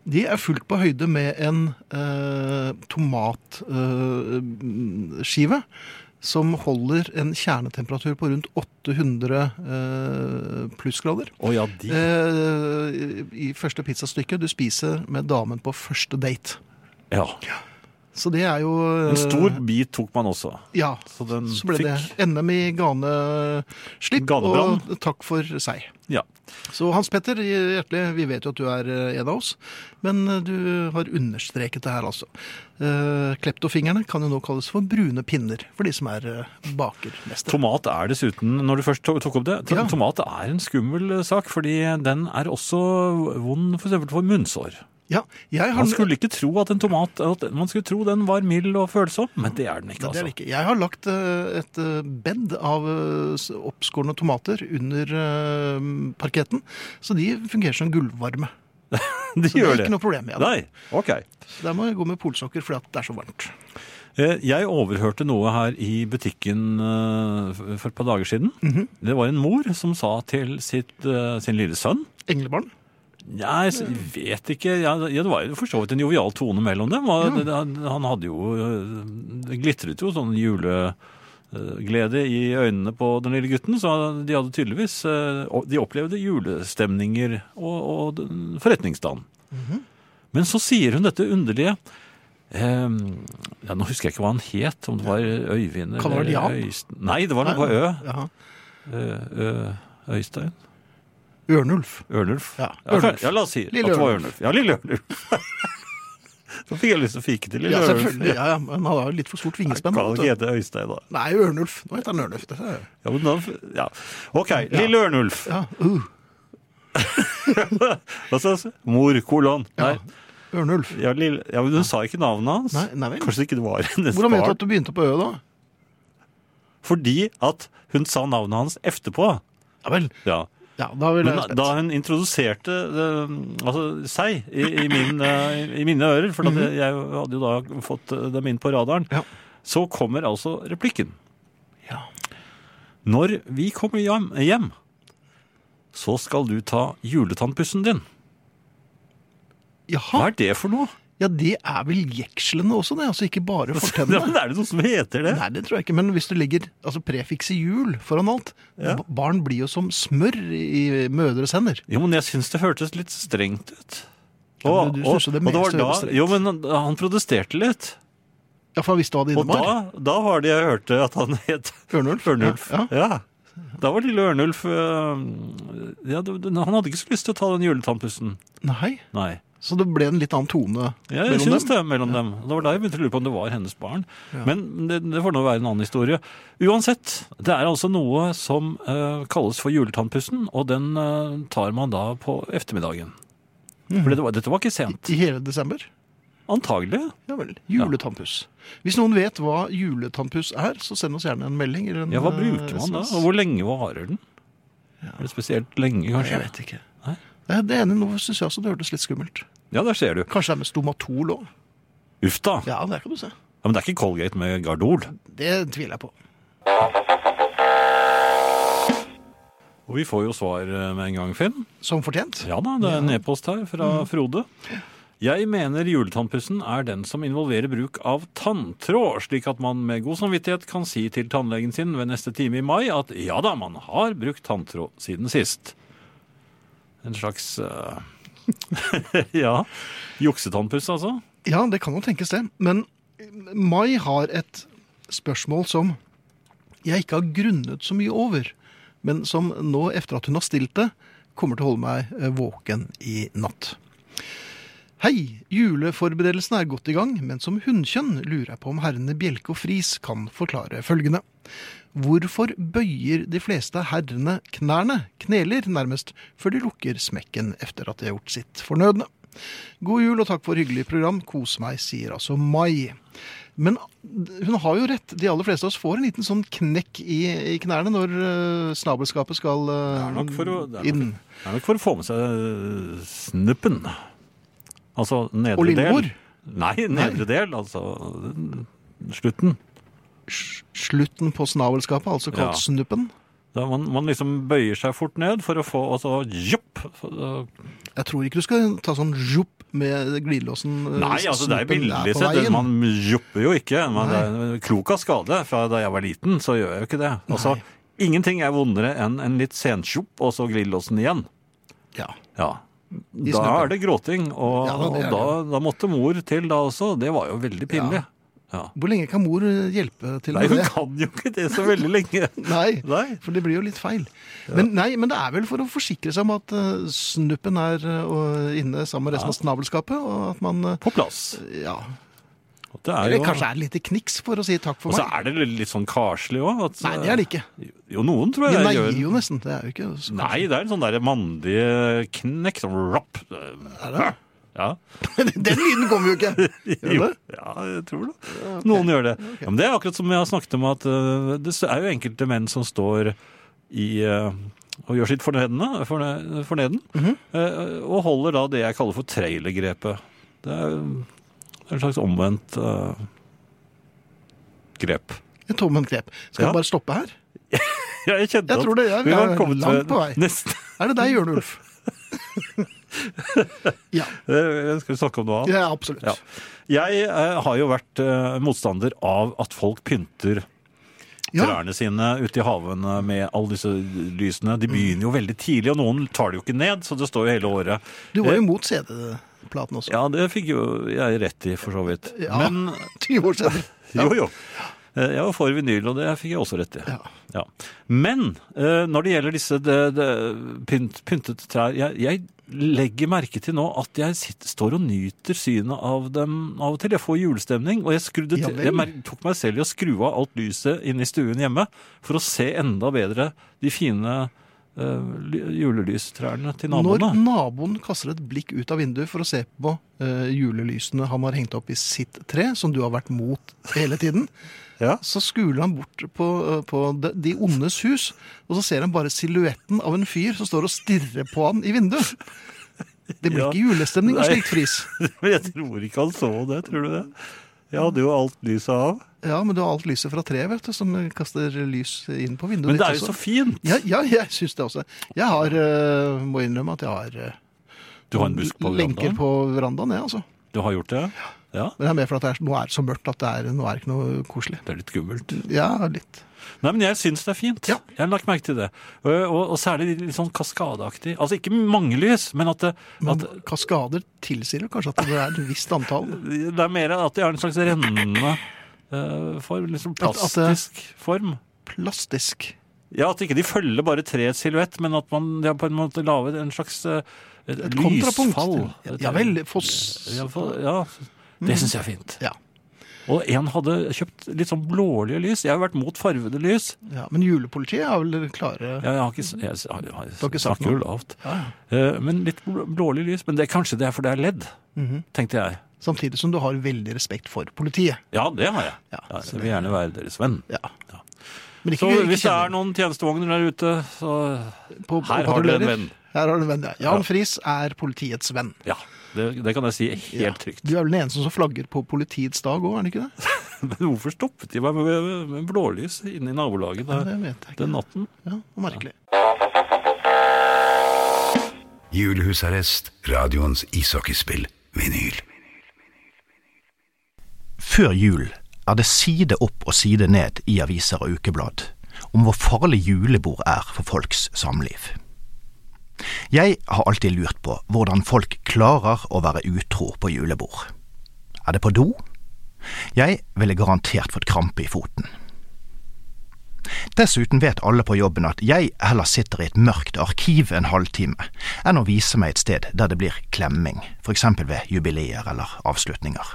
De er fullt på høyde med en øh, tomatskive som holder en kjernetemperatur på rundt 800 eh, plussgrader. Å ja, de Eh, I første pizzastykket du spiser med damen på første date. Ja. Så det er jo eh, En stor bit tok man også. Ja. Så den Så ble det NM i ganeslipp, og takk for seg. Ja. Så Hans Petter, hjertelig, vi vet jo at du er eh, en av oss, men eh, du har understreket det her, altså. Eh, Kleptofingrene kan jo nå kalles for brune pinner, for de som er eh, bakermestere. Tomat er dessuten, når du først tok opp det, Ja. tomat er en skummel eh, sak, fordi den er også vond for for munnsår. Ja, har, Man skulle ikke tro at en tomat, at man skulle tro den var mild og følsom, men det er den ikke, det det altså. ikke. Jeg har lagt eh, et eh, bed av eh, oppskårne tomater under parketten, så de fungerer som gulvvarme. De Så det er ikke noe problem Ja. det. Nei, ok. Så Der må jeg gå med polsokker fordi det er så varmt. Jeg overhørte noe her i butikken for et par dager siden. Mhm. Det var en mor som sa til sitt, sin lille sønn Englebarn? Jeg vet ikke. Ja, det var jo for så vidt en jovial tone mellom dem. Han hadde jo eh, Det glitret jo sånn jule, eh, i øynene på den lille gutten, så de hadde tydeligvis eh, De opplevde julestemninger og, og forretningsstand. Mm -hmm. Men så sier hun dette underlige eh, ja, Nå husker jeg ikke hva han het, om det var Øyvind Jan? Øystein Nei, det var noe på Ø, Ø. Øystein? Ørnulf. Ørnulf? Ja, Ørnulf. ja, la oss si at det var Ørnulf. Ja, lille Ørnulf. Så fikk jeg lyst til å fike til lille Ja, Ørnulf. Ja, ja, men han har jo litt for stort vingespenn. Kan ikke hete Øystein, da? Nei, Ørnulf. Nå heter han Ørnulf. Er... Ja, men da, ja. OK, lille Ørnulf. Ja, uh, Hva sa du? Mor, kolon. ja. Nei, Ørnulf. ja, lille, ja, men hun sa ikke navnet hans. Nei, nei vel. Kanskje ikke det var hennes Hvordan vet du at du begynte på Ø, da? Fordi at hun sa navnet hans etterpå. Ja vel. Ja. Ja, da Men da hun introduserte uh, altså, seg i, i, min, uh, i mine ører, for at jeg hadde jo da fått eh, dem inn på radaren. Ja. så kommer altså replikken. Ja. Når vi kommer hjem, hjem, så skal du ta juletannpussen din. Hva er det for noe? Ja, det er vel jekslene også, det. Altså ikke bare Ja, fortennene. men er det noe som heter det? Nei, det tror jeg ikke. Men hvis du legger altså, prefikset jul foran alt Ja. Barn blir jo som smør i mødres hender. Jo, men jeg syns det hørtes litt strengt ut. Ja, Og, du og, det og det var meste da, høres strengt. jo, men han- protesterte litt. Ja, for han visste hva det Og innebar. da, da var det jeg hørte at han het Ørnulf. Ørnulf. Ja, ja. Ja. Da var lille Ørnulf ja, Han hadde ikke så lyst til å ta den juletannpussen. Nei. Nei. Så det ble en litt annen tone Ja, jeg mellom synes dem. det mellom dem. Det var da jeg begynte å lure på om det var hennes barn. Men det, det får nå være en annen historie. Uansett, det er altså noe som uh, kalles for juletannpussen, og den uh, tar man da på ettermiddagen. For det var, dette var ikke sent. I hele desember? Antagelig. Ja vel. Juletannpuss. Hvis noen vet hva juletannpuss er, så send oss gjerne en melding. Eller en, Ja, hva eh, bruker man da? Og hvor lenge varer den? Er det spesielt lenge, kanskje? Jeg vet ikke. Nei, Det ene nå syns jeg også det hørtes litt skummelt. Ja, der ser du. Kanskje det er med stomatol òg. Uff da. Ja, det kan du se. Ja, men det er ikke Colgate med Gardol. Det tviler jeg på. Og vi får jo svar eh, med en gang, Finn. Som fortjent. Ja da, det er en e-post her fra Frode. Jeg mener juletannpussen er den som involverer bruk av tanntråd, slik at man med god samvittighet kan si til tannlegen sin ved neste time i mai at ja da, man har brukt tanntråd siden sist. En slags uh, Ja. Juksetannpuss, altså. Ja, det kan jo tenkes det. Men Mai har et spørsmål som jeg ikke har grunnet så mye over, men som nå, etter at hun har stilt det, kommer til å holde meg eh, våken i natt. Hei, juleforberedelsene er godt i gang, men som hunnkjønn lurer jeg på om herrene Bjelke og Friis kan forklare følgende. Hvorfor bøyer de fleste herrene knærne, kneler nærmest, før de lukker smekken etter at de har gjort sitt fornødne? God jul og takk for hyggelig program. Kos meg, sier altså Mai. Men hun har jo rett. De aller fleste av oss får en liten sånn knekk i, i knærne når uh, snabelskapet skal uh, Det er nok for å, det er nok, inn. det er nok for å få med seg snuppen. Altså nedre Og lillebord? del. Nei, nedre del. Altså slutten. S- Slutten på snavelskapet, altså kalt Ja. snuppen. Man, man liksom bøyer seg fort ned for å få og så jopp! Jeg tror ikke du skal ta sånn jupp med glidelåsen. eh, Nei, altså det er billig sett. Man jopper jo ikke. Man, det er klok av skade. Fra da jeg var liten, så gjør jeg jo ikke det. Altså, ingenting er vondere enn en litt sensjopp, og så glidelåsen igjen. Ja. Ja. Da er det gråting, og, Ja, det og er da, da måtte mor til da også. Det var jo veldig pinlig. Ja. Hvor lenge kan mor eh, hjelpe til Nei, med hun kan jo ikke det så veldig lenge. Nei, Nei. for det blir jo litt feil. Men, nei, men det er vel for å forsikre seg om at uh, snuppen er uh, inne sammen med resten av snabelskapet, og at man uh, På plass. Ja. Det er Eller jo, kanskje er det litt kniks for å si takk for meg. og så er det litt sånn karslig òg. Nei, det er det ikke. Jo, noen tror jeg, jeg gjør gjør jo nesten. Det er jo ikke så Nei, det er en sånn der mandig knekk. Sånn rapp. Er det? Ja. Den lyden kommer jo ikke! Jo, ja, jeg tror det. Noen gjør det. Ja, men det er akkurat som jeg har snakket om, at øh, det er jo enkelte menn som står i øh, og gjør sitt fornedne, forne- forneden, Mhm. øh, og holder da det jeg kaller for trailergrepet. Det er en slags omvendt uh, grep. Et omvendt grep. Skal Ja. jeg bare stoppe her? Ja, jeg kjente Jeg tror det er- vi vi var kommet langt på vei. Nesten. Er det deg, Jørnulf? ja, Eh, Skal vi snakke om noe annet? ja, absolutt. Ja. Jeg eh, har jo vært eh, motstander av at folk pynter Ja. trærne sine ute i havene med alle disse lysene. De begynner jo veldig tidlig, og noen tar det jo ikke ned, så det står jo hele året. Du var Eh, jo imot CD-platen også. Ja, det fikk jo jeg rett i, for så vidt. Ja. Men 20 år senere. jo, jo. Eh, Jeg var for vinyl, og det fikk jeg også rett i. Ja. Ja. Men eh, når det gjelder disse det, det, pynt, pyntete trær jeg, jeg legger merke til nå at jeg sitter, står og nyter synet av dem av og til. Jeg får julestemning, og jeg, skrudde Ja jeg tok meg selv i å skru av alt lyset inne i stuen hjemme for å se enda bedre de fine julelystrærne til naboene. Når naboen kaster et blikk ut av vinduet for å se på eh, julelysene han har hengt opp i sitt tre, som du har vært mot hele tiden, Ja. så skuler han bort på, eh, på de, de ondes hus, og så ser han bare silhuetten av en fyr som står og stirrer på han i vinduet. Det blir Ja. ikke julestemning av slikt fris. Jeg tror ikke han så det, tror du det? Jeg hadde jo alt lyset av. Ja, men du har alt lyset fra treet, vet du, som kaster lys inn på vinduet Men det er jo så fint! Ja, ja, jeg syns det også. Jeg har, uh, må innrømme at jeg har uh, Du har en busk på verandaen? lenker på verandaen, jeg, altså. Du har gjort det? Ja. Men det er mer for at er, nå er det så mørkt at det er, nå er det ikke noe koselig. Det er litt skummelt. Ja, litt. Nei, men jeg syns det er fint. Ja. Jeg har lagt merke til det. Og, og, og særlig litt sånn kaskadeaktig. Altså ikke mange lys, men at det, Men at kaskader tilsier jo kanskje at det er et visst antall. det er mer at det er en slags rennende form. Liksom At- at plastisk form. Plastisk. Ja, at ikke de følger bare treets silhuett, men at man de har på en måte laget en slags eh, et Et lysfall. Ja, ja vel, foss. Ja, for, ja, det syns jeg er fint. Ja. Og en hadde kjøpt litt sånn blålige lys. Jeg har vært mot farvede lys. ja. Men julepolitiet er vel klare Jeg, har ikke, jeg, jeg, jeg, jeg, jeg, snakker jo lavt. ja. Eh, Men litt blålige lys. Men det, kanskje det er fordi det er ledd, Mhm. tenkte jeg. Samtidig som du har veldig respekt for politiet. Ja, det har jeg. Ja, Ja, jeg vil gjerne være deres venn. Ja. Ja. Men ikke, Så ikke hvis det er noen tjenestevogner der ute, så på, på her har du en venn. Her har du en venn, ja. Jan Ja. Friis er politiets venn. Ja, det, det kan jeg si helt trygt. Du er vel den eneste som flagger på politiets dag òg, er det ikke det? Men hvorfor stoppet de meg med, med blålys inne i nabolaget Ja, der, det vet den natten? Ja, Merkelig. Julehusarrest, radioens ishockeyspill, vinyl. Før jul er det side opp og side ned i aviser og ukeblad om hvor farlig julebord er for folks samliv. Jeg har alltid lurt på hvordan folk klarer å være utro på julebord. Er det på do? Jeg ville garantert fått krampe i foten. Dessuten vet alle på jobben at jeg heller sitter i et mørkt arkiv en halvtime enn å vise meg et sted der det blir klemming, for eksempel ved jubileer eller avslutninger.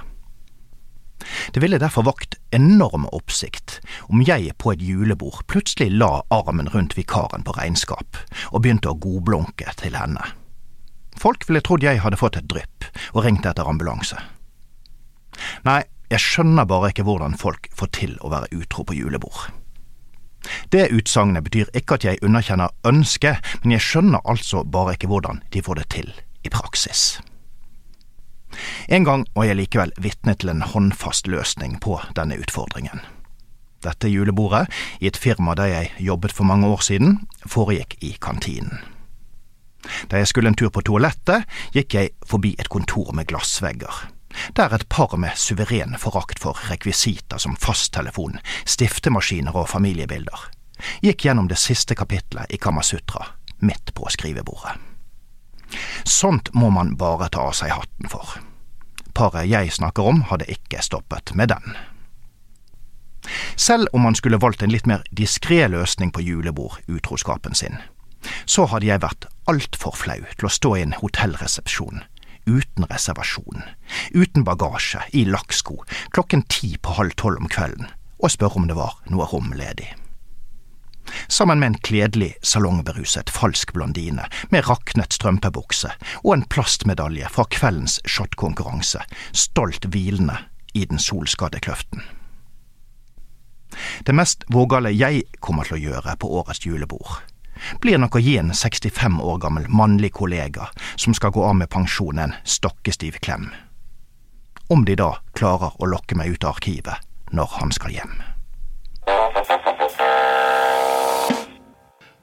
Det ville derfor vakt enorm oppsikt om jeg på et julebord plutselig la armen rundt vikaren på regnskap og begynte å godblunke til henne. Folk ville trodd jeg hadde fått et drypp og ringt etter ambulanse. Nei, jeg skjønner bare ikke hvordan folk får til å være utro på julebord. Det utsagnet betyr ikke at jeg underkjenner ønsket, men jeg skjønner altså bare ikke hvordan de får det til i praksis. En gang var jeg likevel vitne til en håndfast løsning på denne utfordringen. Dette julebordet, i et firma der jeg jobbet for mange år siden, foregikk i kantinen. Da jeg skulle en tur på toalettet, gikk jeg forbi et kontor med glassvegger, der et par med suveren forakt for rekvisitter som fasttelefon, stiftemaskiner og familiebilder, gikk gjennom det siste kapitlet i Kamasutra, midt på skrivebordet. Sånt må man bare ta av seg hatten for. Paret jeg snakker om, hadde ikke stoppet med den. Selv om man skulle valgt en litt mer diskré løsning på julebord-utroskapen sin, så hadde jeg vært altfor flau til å stå i en hotellresepsjon, uten reservasjon, uten bagasje, i lakksko, klokken ti på halv tolv om kvelden, og spørre om det var noe rom ledig sammen med en kledelig salongberuset falsk blondine med raknet strømpebukse og en plastmedalje fra kveldens shotkonkurranse, stolt hvilende i den solskadde kløften. Det mest vågale jeg kommer til å gjøre på årets julebord, blir nok å gi en 65 år gammel mannlig kollega som skal gå av med pensjon en stokkestiv klem. Om de da klarer å lokke meg ut av arkivet når han skal hjem.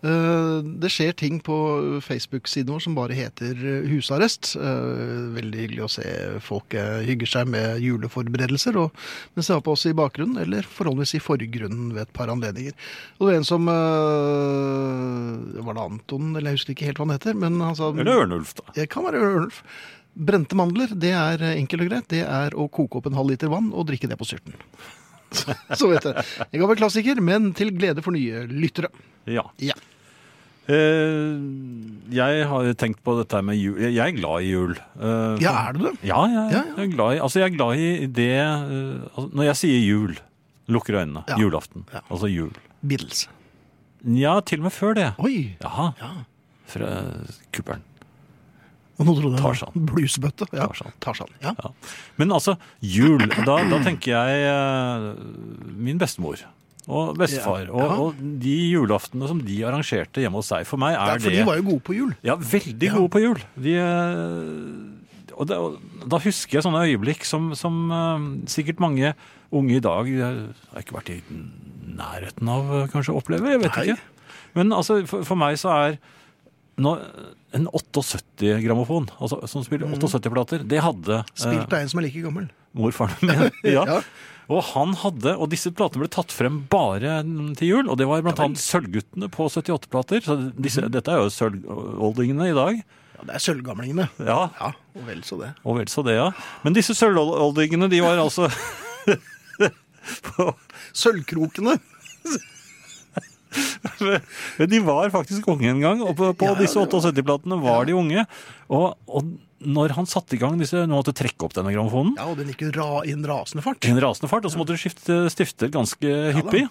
Eh, Det skjer ting på Facebook-siden vår som bare heter eh, husarrest. Eh, Veldig hyggelig å se folk hygger seg med juleforberedelser, og mens de har på oss i bakgrunnen, eller forholdsvis i forgrunnen ved et par anledninger. Og det var en som Var det Anton, eller jeg husker ikke helt hva han heter, men han sa Eller Ørnulf, da. Det kan være Ørnulf. Brente mandler, det er enkelt og greit. Det er å koke opp en halv liter vann og drikke det på styrten. Så, så vet jeg. En gammel klassiker, men til glede for nye lyttere. Ja. Ja. Eh, jeg har tenkt på dette med jul. Jeg er glad i jul. Eh, Ja, er du det? Ja, jeg, Ja, ja. jeg er glad i Altså, jeg er glad i det altså, Når jeg sier jul, lukker øynene. Ja. Julaften. Altså jul. Beatles. Ja, til og med før det. Oi! Jaha. Ja. Fra Kuppelen. Nå trodde jeg Tarzan. Bluesbøtte. Ja. Tarzan. Tarzan. Ja. Men altså, jul, da, da tenker jeg min bestemor. Og bestefar. Ja. Og, og de julaftene som de arrangerte hjemme hos seg. For meg Ja, er for det de var jo gode på jul. Ja, veldig Ja. gode på jul. De, eh, og, det, og da husker jeg sånne øyeblikk som, som uh, sikkert mange unge i dag eh, har ikke vært i nærheten av kanskje å oppleve. Jeg vet Nei. ikke. Men altså, for, for meg så er nå, en 78-grammofon, altså, som spiller 78-plater, det hadde Spilt av en som er like gammel. morfaren min. ja. Og han hadde, og disse platene ble tatt frem bare til jul, og det var blant annet Sølvguttene på 78-plater. Så disse, Mhm. dette er jo sølvoldingene i dag. Ja, det er sølvgamlingene. Ja, Ja, og vel så det. og vel så det, ja. Men disse sølvoldingene, de var altså på, Sølvkrokene. De var faktisk unge en gang, og på, på Ja, ja, disse 78-platene var de unge. Og, og når han satte i gang disse Nå måtte trekke opp denne grammofonen Ja, og den gikk jo ra, i en rasende fart. i en rasende fart, og så måtte du skifte stifter ganske hyppig.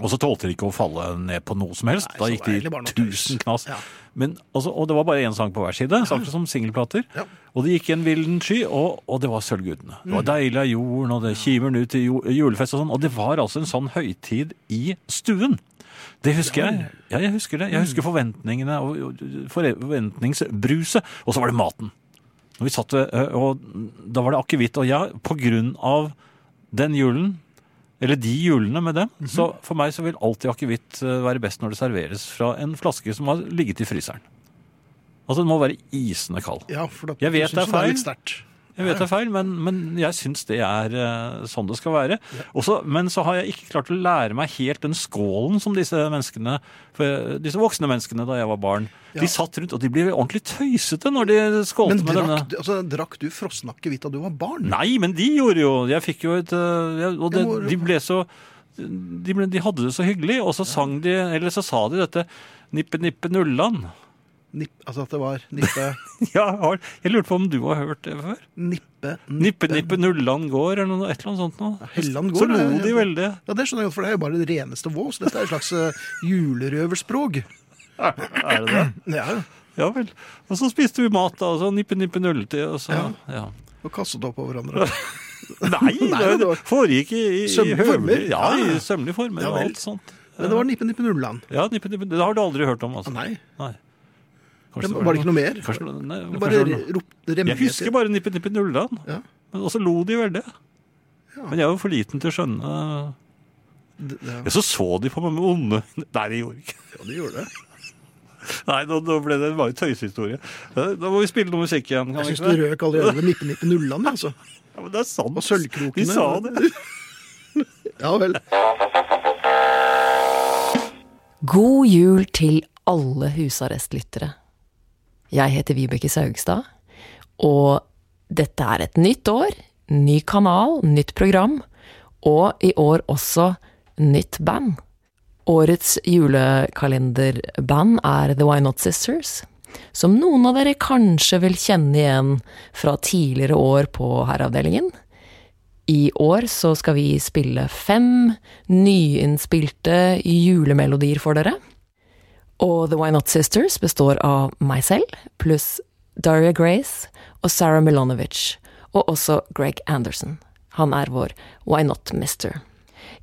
Og så tålte de ikke å falle ned på noe som helst. Nei, da gikk de tusen knas. Ja. Men, altså, og det var bare én sang på hver side, samtidig som singelplater. Ja. Og det gikk en vilden sky, og, og det var Sølvgudene. Det Mm. var deilig av jorden, og det kimer ut til julefest og sånn. Og det var altså en sånn høytid i stuen. Det husker jeg. Ja, jeg husker det. Jeg Mm. husker forventningene og forventningsbruset. Og så var det maten. Når vi satt, og da var det akevitt. Og ja, på grunn av den julen, eller de julene med dem, Mhm. så for meg så vil alltid akevitt være best når det serveres fra en flaske som har ligget i fryseren. Altså den må være isende kald. Ja, for da, Jeg vet det er feil. sterkt. Jeg vet det er feil, men, men jeg syns det er eh, sånn det skal være. Også, men så har jeg ikke klart å lære meg helt den skålen som disse menneskene, disse voksne menneskene da jeg var barn, Ja. de satt rundt, og de ble ordentlig tøysete når de skålte Men med denne. drakk, altså, drakk du frossen akevitt da du var barn? Nei, men de gjorde jo Jeg fikk jo et eh, Og det, de ble så de, ble, de hadde det så hyggelig, og så sang de Eller så sa de dette Nippe, nippe, nullan. Nipp, altså at det var nippe, Ja, jeg lurte på om du har hørt det før? nippe, Nippe, nippe, Nulland går, eller noe, et eller annet sånt noe. Helland går, Så lo ja, ja. de veldig. Ja, det skjønner jeg godt, for det er jo bare det reneste vås. Dette er et slags uh, julerøverspråk. Er det det? Ja, Ja vel. Og så spiste vi mat, da, og så nippe, nippe, nulletid, og så Ja. ja. og kastet opp på hverandre. Nei, Nei, det foregikk i, i, Sømmelige former. Ja, Ja. i sømmelige former Ja og alt sånt. Men det var nippe, nippe, nulland. Ja, nippe, nippe, det har du aldri hørt om, altså. Nei, Nei. Det var det ikke noe mer? Kanskje, nei, Det kanskje bare noe- ropte Jeg husker bare nippe, nippe, nullan. Ja. Men også lo de veldig. Ja. Men jeg var for liten til å skjønne Det, det, Ja, Så så de på meg med onde Nei, de gjorde ikke ja, de gjorde det. Nei, nå, nå ble det bare en tøysehistorie. Da da må vi spille noe musikk igjen. Kan Jeg syns du røk allerede ved nippe, nippe, nulland, ja, altså. Ja, men det er sant. Og sølvkrokene. De sa det. Ja vel. God jul til alle husarrestlyttere. Jeg heter Vibeke Saugstad, og dette er et nytt år, ny kanal, nytt program, og i år også nytt band. Årets julekalenderband er The Why Not Sisters, som noen av dere kanskje vil kjenne igjen fra tidligere år på Herreavdelingen. I år så skal vi spille fem nyinnspilte julemelodier for dere. Og The Why Not Sisters består av meg selv, pluss Daria Grace og Sarah Milanovic, og også Greg Anderson. Han er vår Why Not Mister.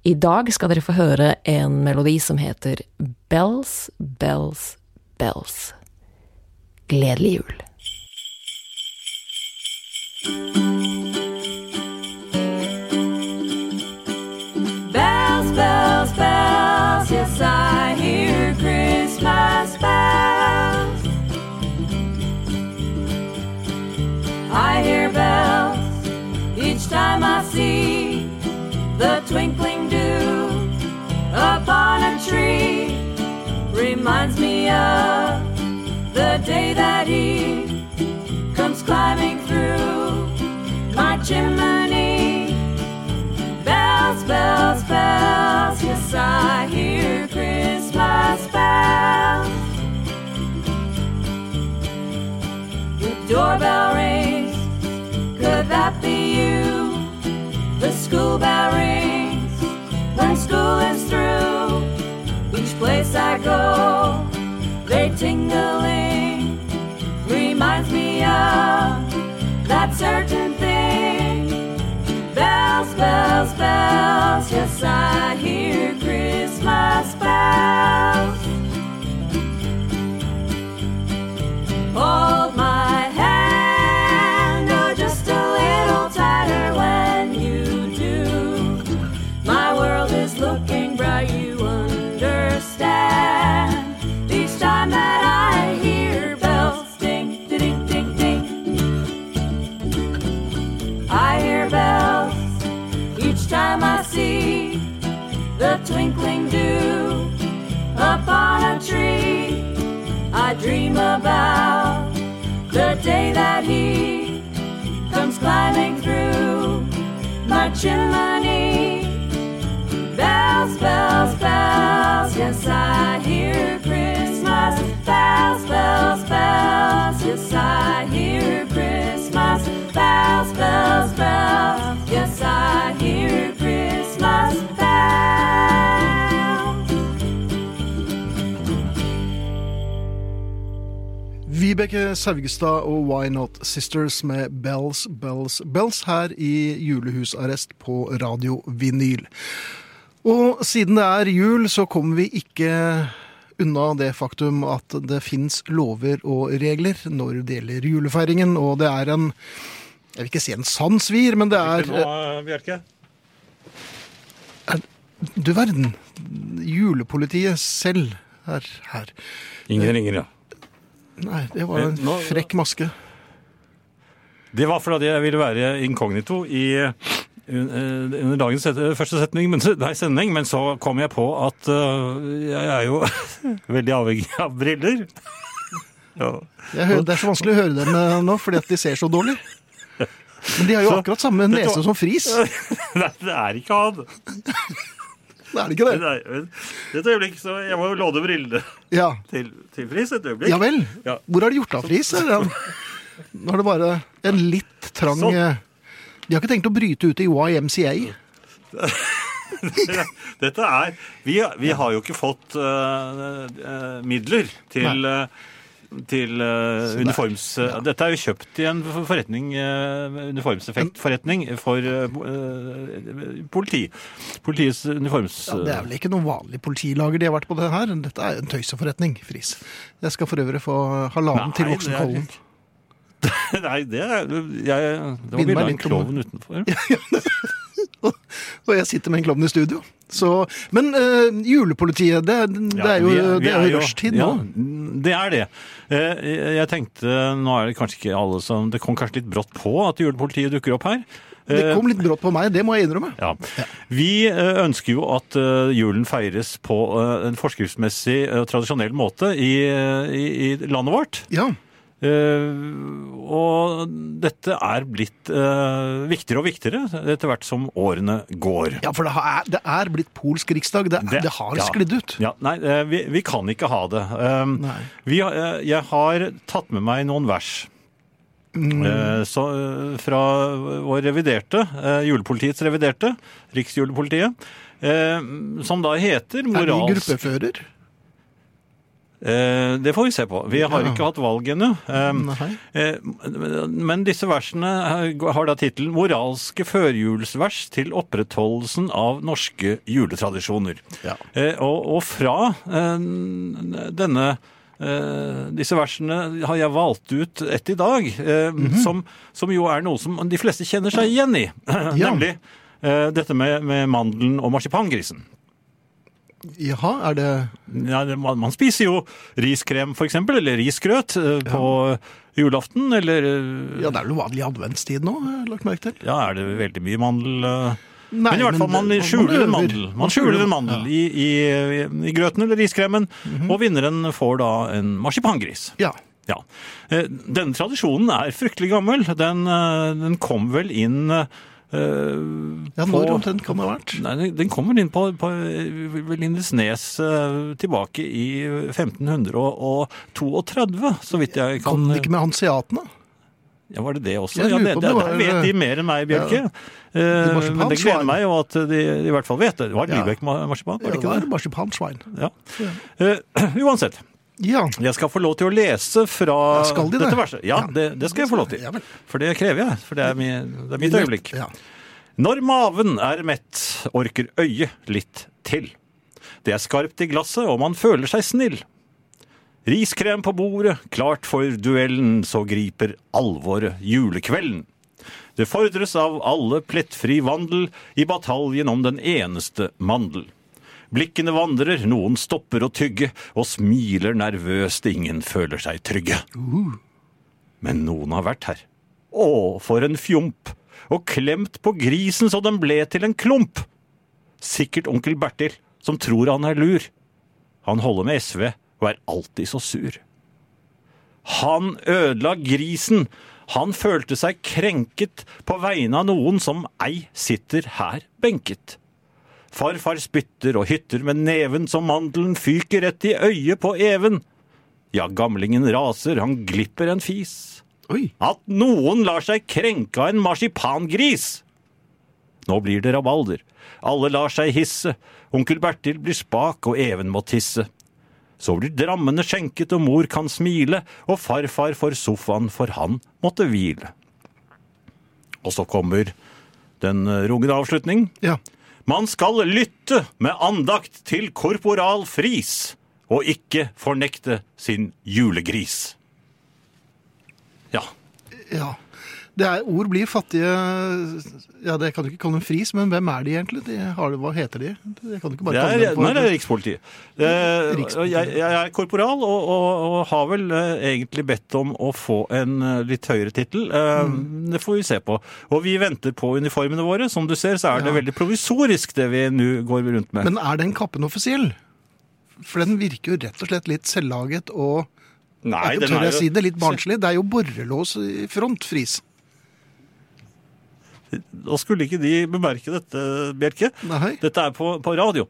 I dag skal dere få høre en melodi som heter Bells, Bells, Bells. Gledelig jul. Time I see the twinkling dew upon a tree, reminds me of the day that he comes climbing through my chimney. Bells, bells, bells, yes, I hear Christmas bells. The doorbell rings, could that be you? The school bell rings when school is through. Each place I go, they tingling, reminds me of that certain thing. Bells, bells, bells, yes, I hear Christmas bells. He comes climbing through my chimney. Bells, bells, bells, yes, I hear Christmas. Bells, bells, bells, yes, I hear Christmas. Bells, bells, bells, yes, I Vibeke Saugestad og Why Not Sisters med Bells, Bells, Bells her i julehusarrest på Radio Vinyl. Og siden det er jul, så kommer vi ikke unna det faktum at det fins lover og regler når det gjelder julefeiringen, og det er en Jeg vil ikke si en sann svir, men det er Nå, Bjerke. Du verden. Julepolitiet selv er her. Ingen ringer, ja. Nei, det var en nå- frekk maske. Det var fordi jeg ville være inkognito i eh, under dagens første setning, men, nei, sending, men så kom jeg på at uh, jeg er jo veldig avhengig av briller. Ja. Jeg hører, det er så vanskelig å høre dem eh, nå, fordi at de ser så dårlig. Men de har jo Så- akkurat samme nese som Friis. Nei, det er ikke han. Det er det ikke det? Nei, Et øyeblikk, så jeg må jo låne brillene Ja. til, til Friis et øyeblikk. ja vel. Ja. Hvor har de gjort av Friis? Nå er det bare en litt trang Sånn. De har ikke tenkt å bryte ut i YMCA. Dette er Vi, vi har jo ikke fått eh, midler til eh, til uh, uniforms... Dette er jo kjøpt i en forretning, uh, uniformseffektforretning for uh, politi. Politiets uniforms... Ja, det er vel ikke noe vanlig politilager de har vært på det her. Dette er en tøyseforretning, Friis. Jeg skal for øvrig få halvannen til Nei, voksenkollen. Nei, det er jeg, Det var Bind meg bilde av Ja, litt om- klovn utenfor. Og jeg sitter med en klovn i studio. Så, men uh, julepolitiet, det, det er jo, vi vi er jo rushtid nå. Ja, det er det. Eh, Jeg tenkte, nå er det kanskje ikke alle som Det kom kanskje litt brått på at julepolitiet dukker opp her. Det Eh, kom litt brått på meg, det må jeg innrømme. Ja. Vi eh, ønsker jo at eh, julen feires på eh, en forskriftsmessig tradisjonell måte i, eh, i, i landet vårt. Ja, Eh, og dette er blitt uh, viktigere og viktigere etter hvert som årene går. ja for det er, det er blitt polsk riksdag. Det, Det- det har ja. sklidd ut. Ja, nei, eh, vi, vi kan ikke ha det. Uh, vi, jeg har tatt med meg noen vers. Mm. Så, fra vår reviderte, julepolitiets reviderte, Riksjulepolitiet, som da heter Er de gruppefører? Eh, Det får vi se på. Vi har ikke hatt valg ennå. Eh, Nei. eh, Men disse versene har- har da tittelen 'Moralske førjulsvers til opprettholdelsen av norske juletradisjoner'. Ja. Eh, Og, fra eh, denne eh, disse versene har jeg valgt ut ett i dag, mm -hmm. som, som jo er noe som de fleste kjenner seg igjen i. Ja. Nemlig eh, dette med, med mandelen og marsipangrisen. Jaha, er det Ja, man, man spiser jo riskrem for eksempel, eller risgrøt på på julaften, eller eh, Ja, det er vel vanlig adventstid nå, har jeg lagt merke til. ja, er det veldig mye mandel... eh, Nei, men i hvert fall, man, skjuler en mandel. Man skjuler en mandel i, i, i grøten eller riskremen, og vinneren får da en marsipangris. Ja. Ja. Eh, Denne tradisjonen er fryktelig gammel. Den, eh, den kom vel inn eh, ja, på når omtrent kan det ha vært? Nei, den- kommer inn på, på eh, Lindesnes eh, tilbake i 1532, så vidt jeg kan Kom det ikke med hanseatene? Ja, Var det det også? Ja, det, det, det, det vet de mer enn meg, Bjørke. Eh, marsipansvar. men det gleder meg jo at de i hvert fall vet det. Det var Ja. Lybekk marsipan, var det ikke det? marsipansvein. Ja. Uh, uansett. Ja. Jeg skal få lov til å lese fra skal de det? dette verset. Ja, Ja. det, det skal jeg få lov til. For det krever jeg, for det er, mi, det er mitt øyeblikk. Når maven er mett, orker øyet litt til. Det er skarpt i glasset, og man føler seg snill. Riskrem på bordet, klart for duellen, så griper alvoret julekvelden. Det fordres av alle plettfri vandel i bataljen om den eneste mandel. Blikkene vandrer, noen stopper å tygge, og smiler nervøst, ingen føler seg trygge. Men noen har vært her. Å, for en fjomp! Og klemt på grisen så den ble til en klump. Sikkert onkel Bertil, som tror han er lur. Han holder med SV og er alltid så sur. Han ødela grisen. Han følte seg krenket på vegne av noen som ei sitter her benket. Farfar spytter og hytter med neven så mandelen fyker rett i øyet på even. Ja, gamlingen raser, han glipper en fis. Oi. At noen lar seg krenke av en marsipangris! Nå blir det rabalder. Alle lar seg hisse. Onkel Bertil blir spak, og Even må tisse. Så blir drammene skjenket, og mor kan smile, og farfar får sofaen, for han måtte hvile. Og så kommer den rungende avslutning. Ja. Man skal lytte med andakt til korporal Fris, og ikke fornekte sin julegris. Ja. ja. Det er, ord blir fattige Ja, det kan du ikke kalle dem fris, men hvem er de egentlig? De har, hva heter de? Det kan du ikke bare kalle dem for nei, det er Rikspolitiet. Rikspolitiet. Jeg, jeg er korporal og, og, og har vel eh, egentlig bedt om å få en eh, litt høyere tittel. Eh, Mm. Det får vi se på. Og vi venter på uniformene våre. Som du ser, så er det Ja. veldig provisorisk det vi nå går rundt med. Men er den kappen offisiell? For den virker jo rett og slett litt selvlaget og Nei, jeg tør jeg jo- si det, litt barnslig. Det er jo borrelås i front, Fris. Da skulle ikke de bemerke dette, Bjerke. Nei. Dette er på, på radio.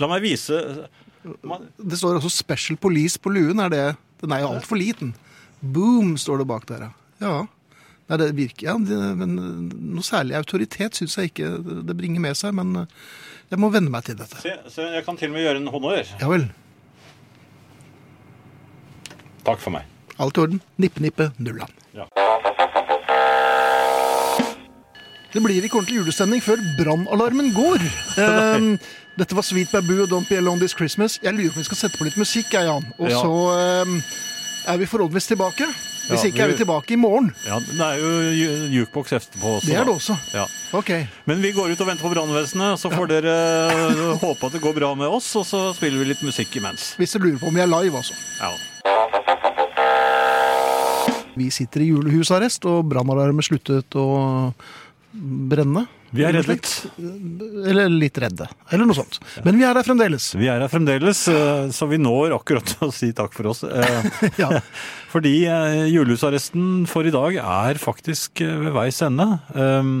La meg vise man, Det står også Special Police på luen. Er det, den er jo altfor liten. Boom, står det bak der, ja. Nei, det virker, ja, det, men Noe særlig autoritet syns jeg ikke det bringer med seg. Men jeg må venne meg til dette. se, se, jeg kan til og med gjøre en honnør. Ja vel. Takk for meg. Alt i orden. Nippe, nippe, nullan. Ja. Det blir ikke ordentlig julestemning før brannalarmen går. Um, dette var Sweet Baboo og Don't Be Alone This Christmas. Jeg lurer på om vi skal sette på litt musikk, jeg, Jan. Og Ja. så um, er vi forholdsvis tilbake. Hvis Ja, ikke er vi- tilbake i morgen. Ja, det er jo ju- jukebox etterpå også. Det er det også. Ja. Ok. Men vi går ut og venter på brannvesenet, så får dere eh, håpe at det går bra med oss, og så spiller vi litt musikk imens. Hvis dere lurer på om vi er live, altså. Ja. Vi sitter i julehusarrest, og brannalarmen sluttet å brenne. Vi er reddet. Eller litt redde. Eller noe sånt. Men vi er her fremdeles. Vi er her fremdeles, eh, så vi når akkurat å si takk for oss. Eh, Ja. Fordi eh, julehusarresten for i dag er faktisk ved veis ende. Um,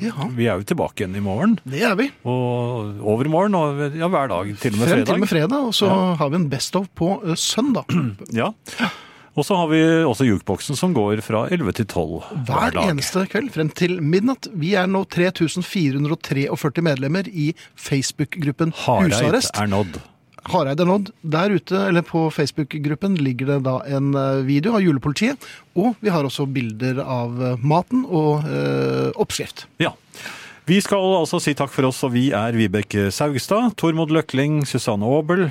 Ja. Vi er jo tilbake igjen i morgen, Det er vi. og overmorgen, og ja, hver dag, til og med Frem til og med fredag. fredag, og så har vi en Best of på søndag søndag. Ja. Og så har vi også jukeboksen som går fra 11 til 12 hver Hver eneste kveld frem til midnatt. Vi er nå 3443 medlemmer i Facebook-gruppen Hareid Husarrest. er nådd. Hareid er nådd. Der ute, eller på Facebook-gruppen, ligger det da en eh, video av julepolitiet. Og vi har også bilder av eh, maten og øh, oppskrift. Ja. Vi skal altså si takk for oss, og vi er Vibeke Saugstad, Tormod Løkling, Susanne Aabel,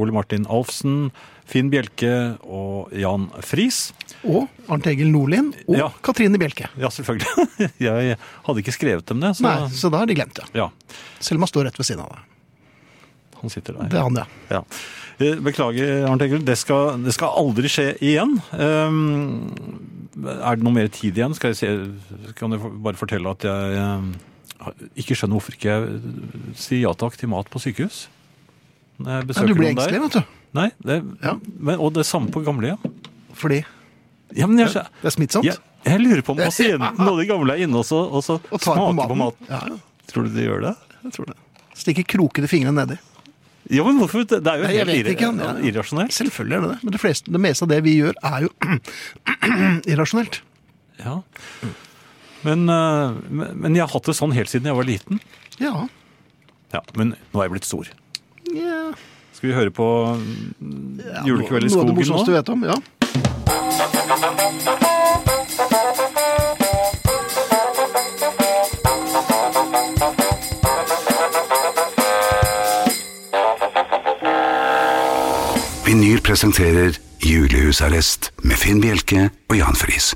Ole Martin Alfsen, Finn Bjelke og Jan Friis. Og Arnt Egil Nordlien og Ja. Katrine Bjelke. Ja, selvfølgelig. Jeg hadde ikke skrevet dem det. Så, Nei, så da er de glemt, ja. ja. Selma står rett ved siden av deg. Han sitter der. Det er han, ja. Ja. Eh, Beklager, Arnt Egil. Det skal, det skal aldri skje igjen. Um, er det noe mer tid igjen? Skal jeg se, kan jeg bare fortelle at jeg um, ikke skjønner hvorfor ikke jeg eh, sier ja takk til mat på sykehus. Når jeg ja besøker du blir engstelig, vet du. Nei, det, Ja. men, og det samme på gamlehjem. Fordi Ja, men jeg, det er smittsomt. jeg, jeg lurer på om pasienten og de gamle er inne og så, og så Og tar smaker på maten. Ja, ja, Tror du de gjør det? jeg tror det. Stikker krokete fingrene nedi. Ja, men hvorfor? Det er jo Nei, jeg helt vet ikke, han- ja. irrasjonelt. Selvfølgelig er det det. Men det, fleste, det meste av det vi gjør, er jo irrasjonelt. Ja. Men, eh, men men jeg har hatt det sånn helt siden jeg var liten. Ja. Ja, Men nå er jeg blitt stor. ja. Skal vi høre på Julekveld i Julekveld i Noe av det skogen morsomste du vet om. Ja. Vinyl presenterer Julehusarrest med Finn Bjelke og Jan Friis.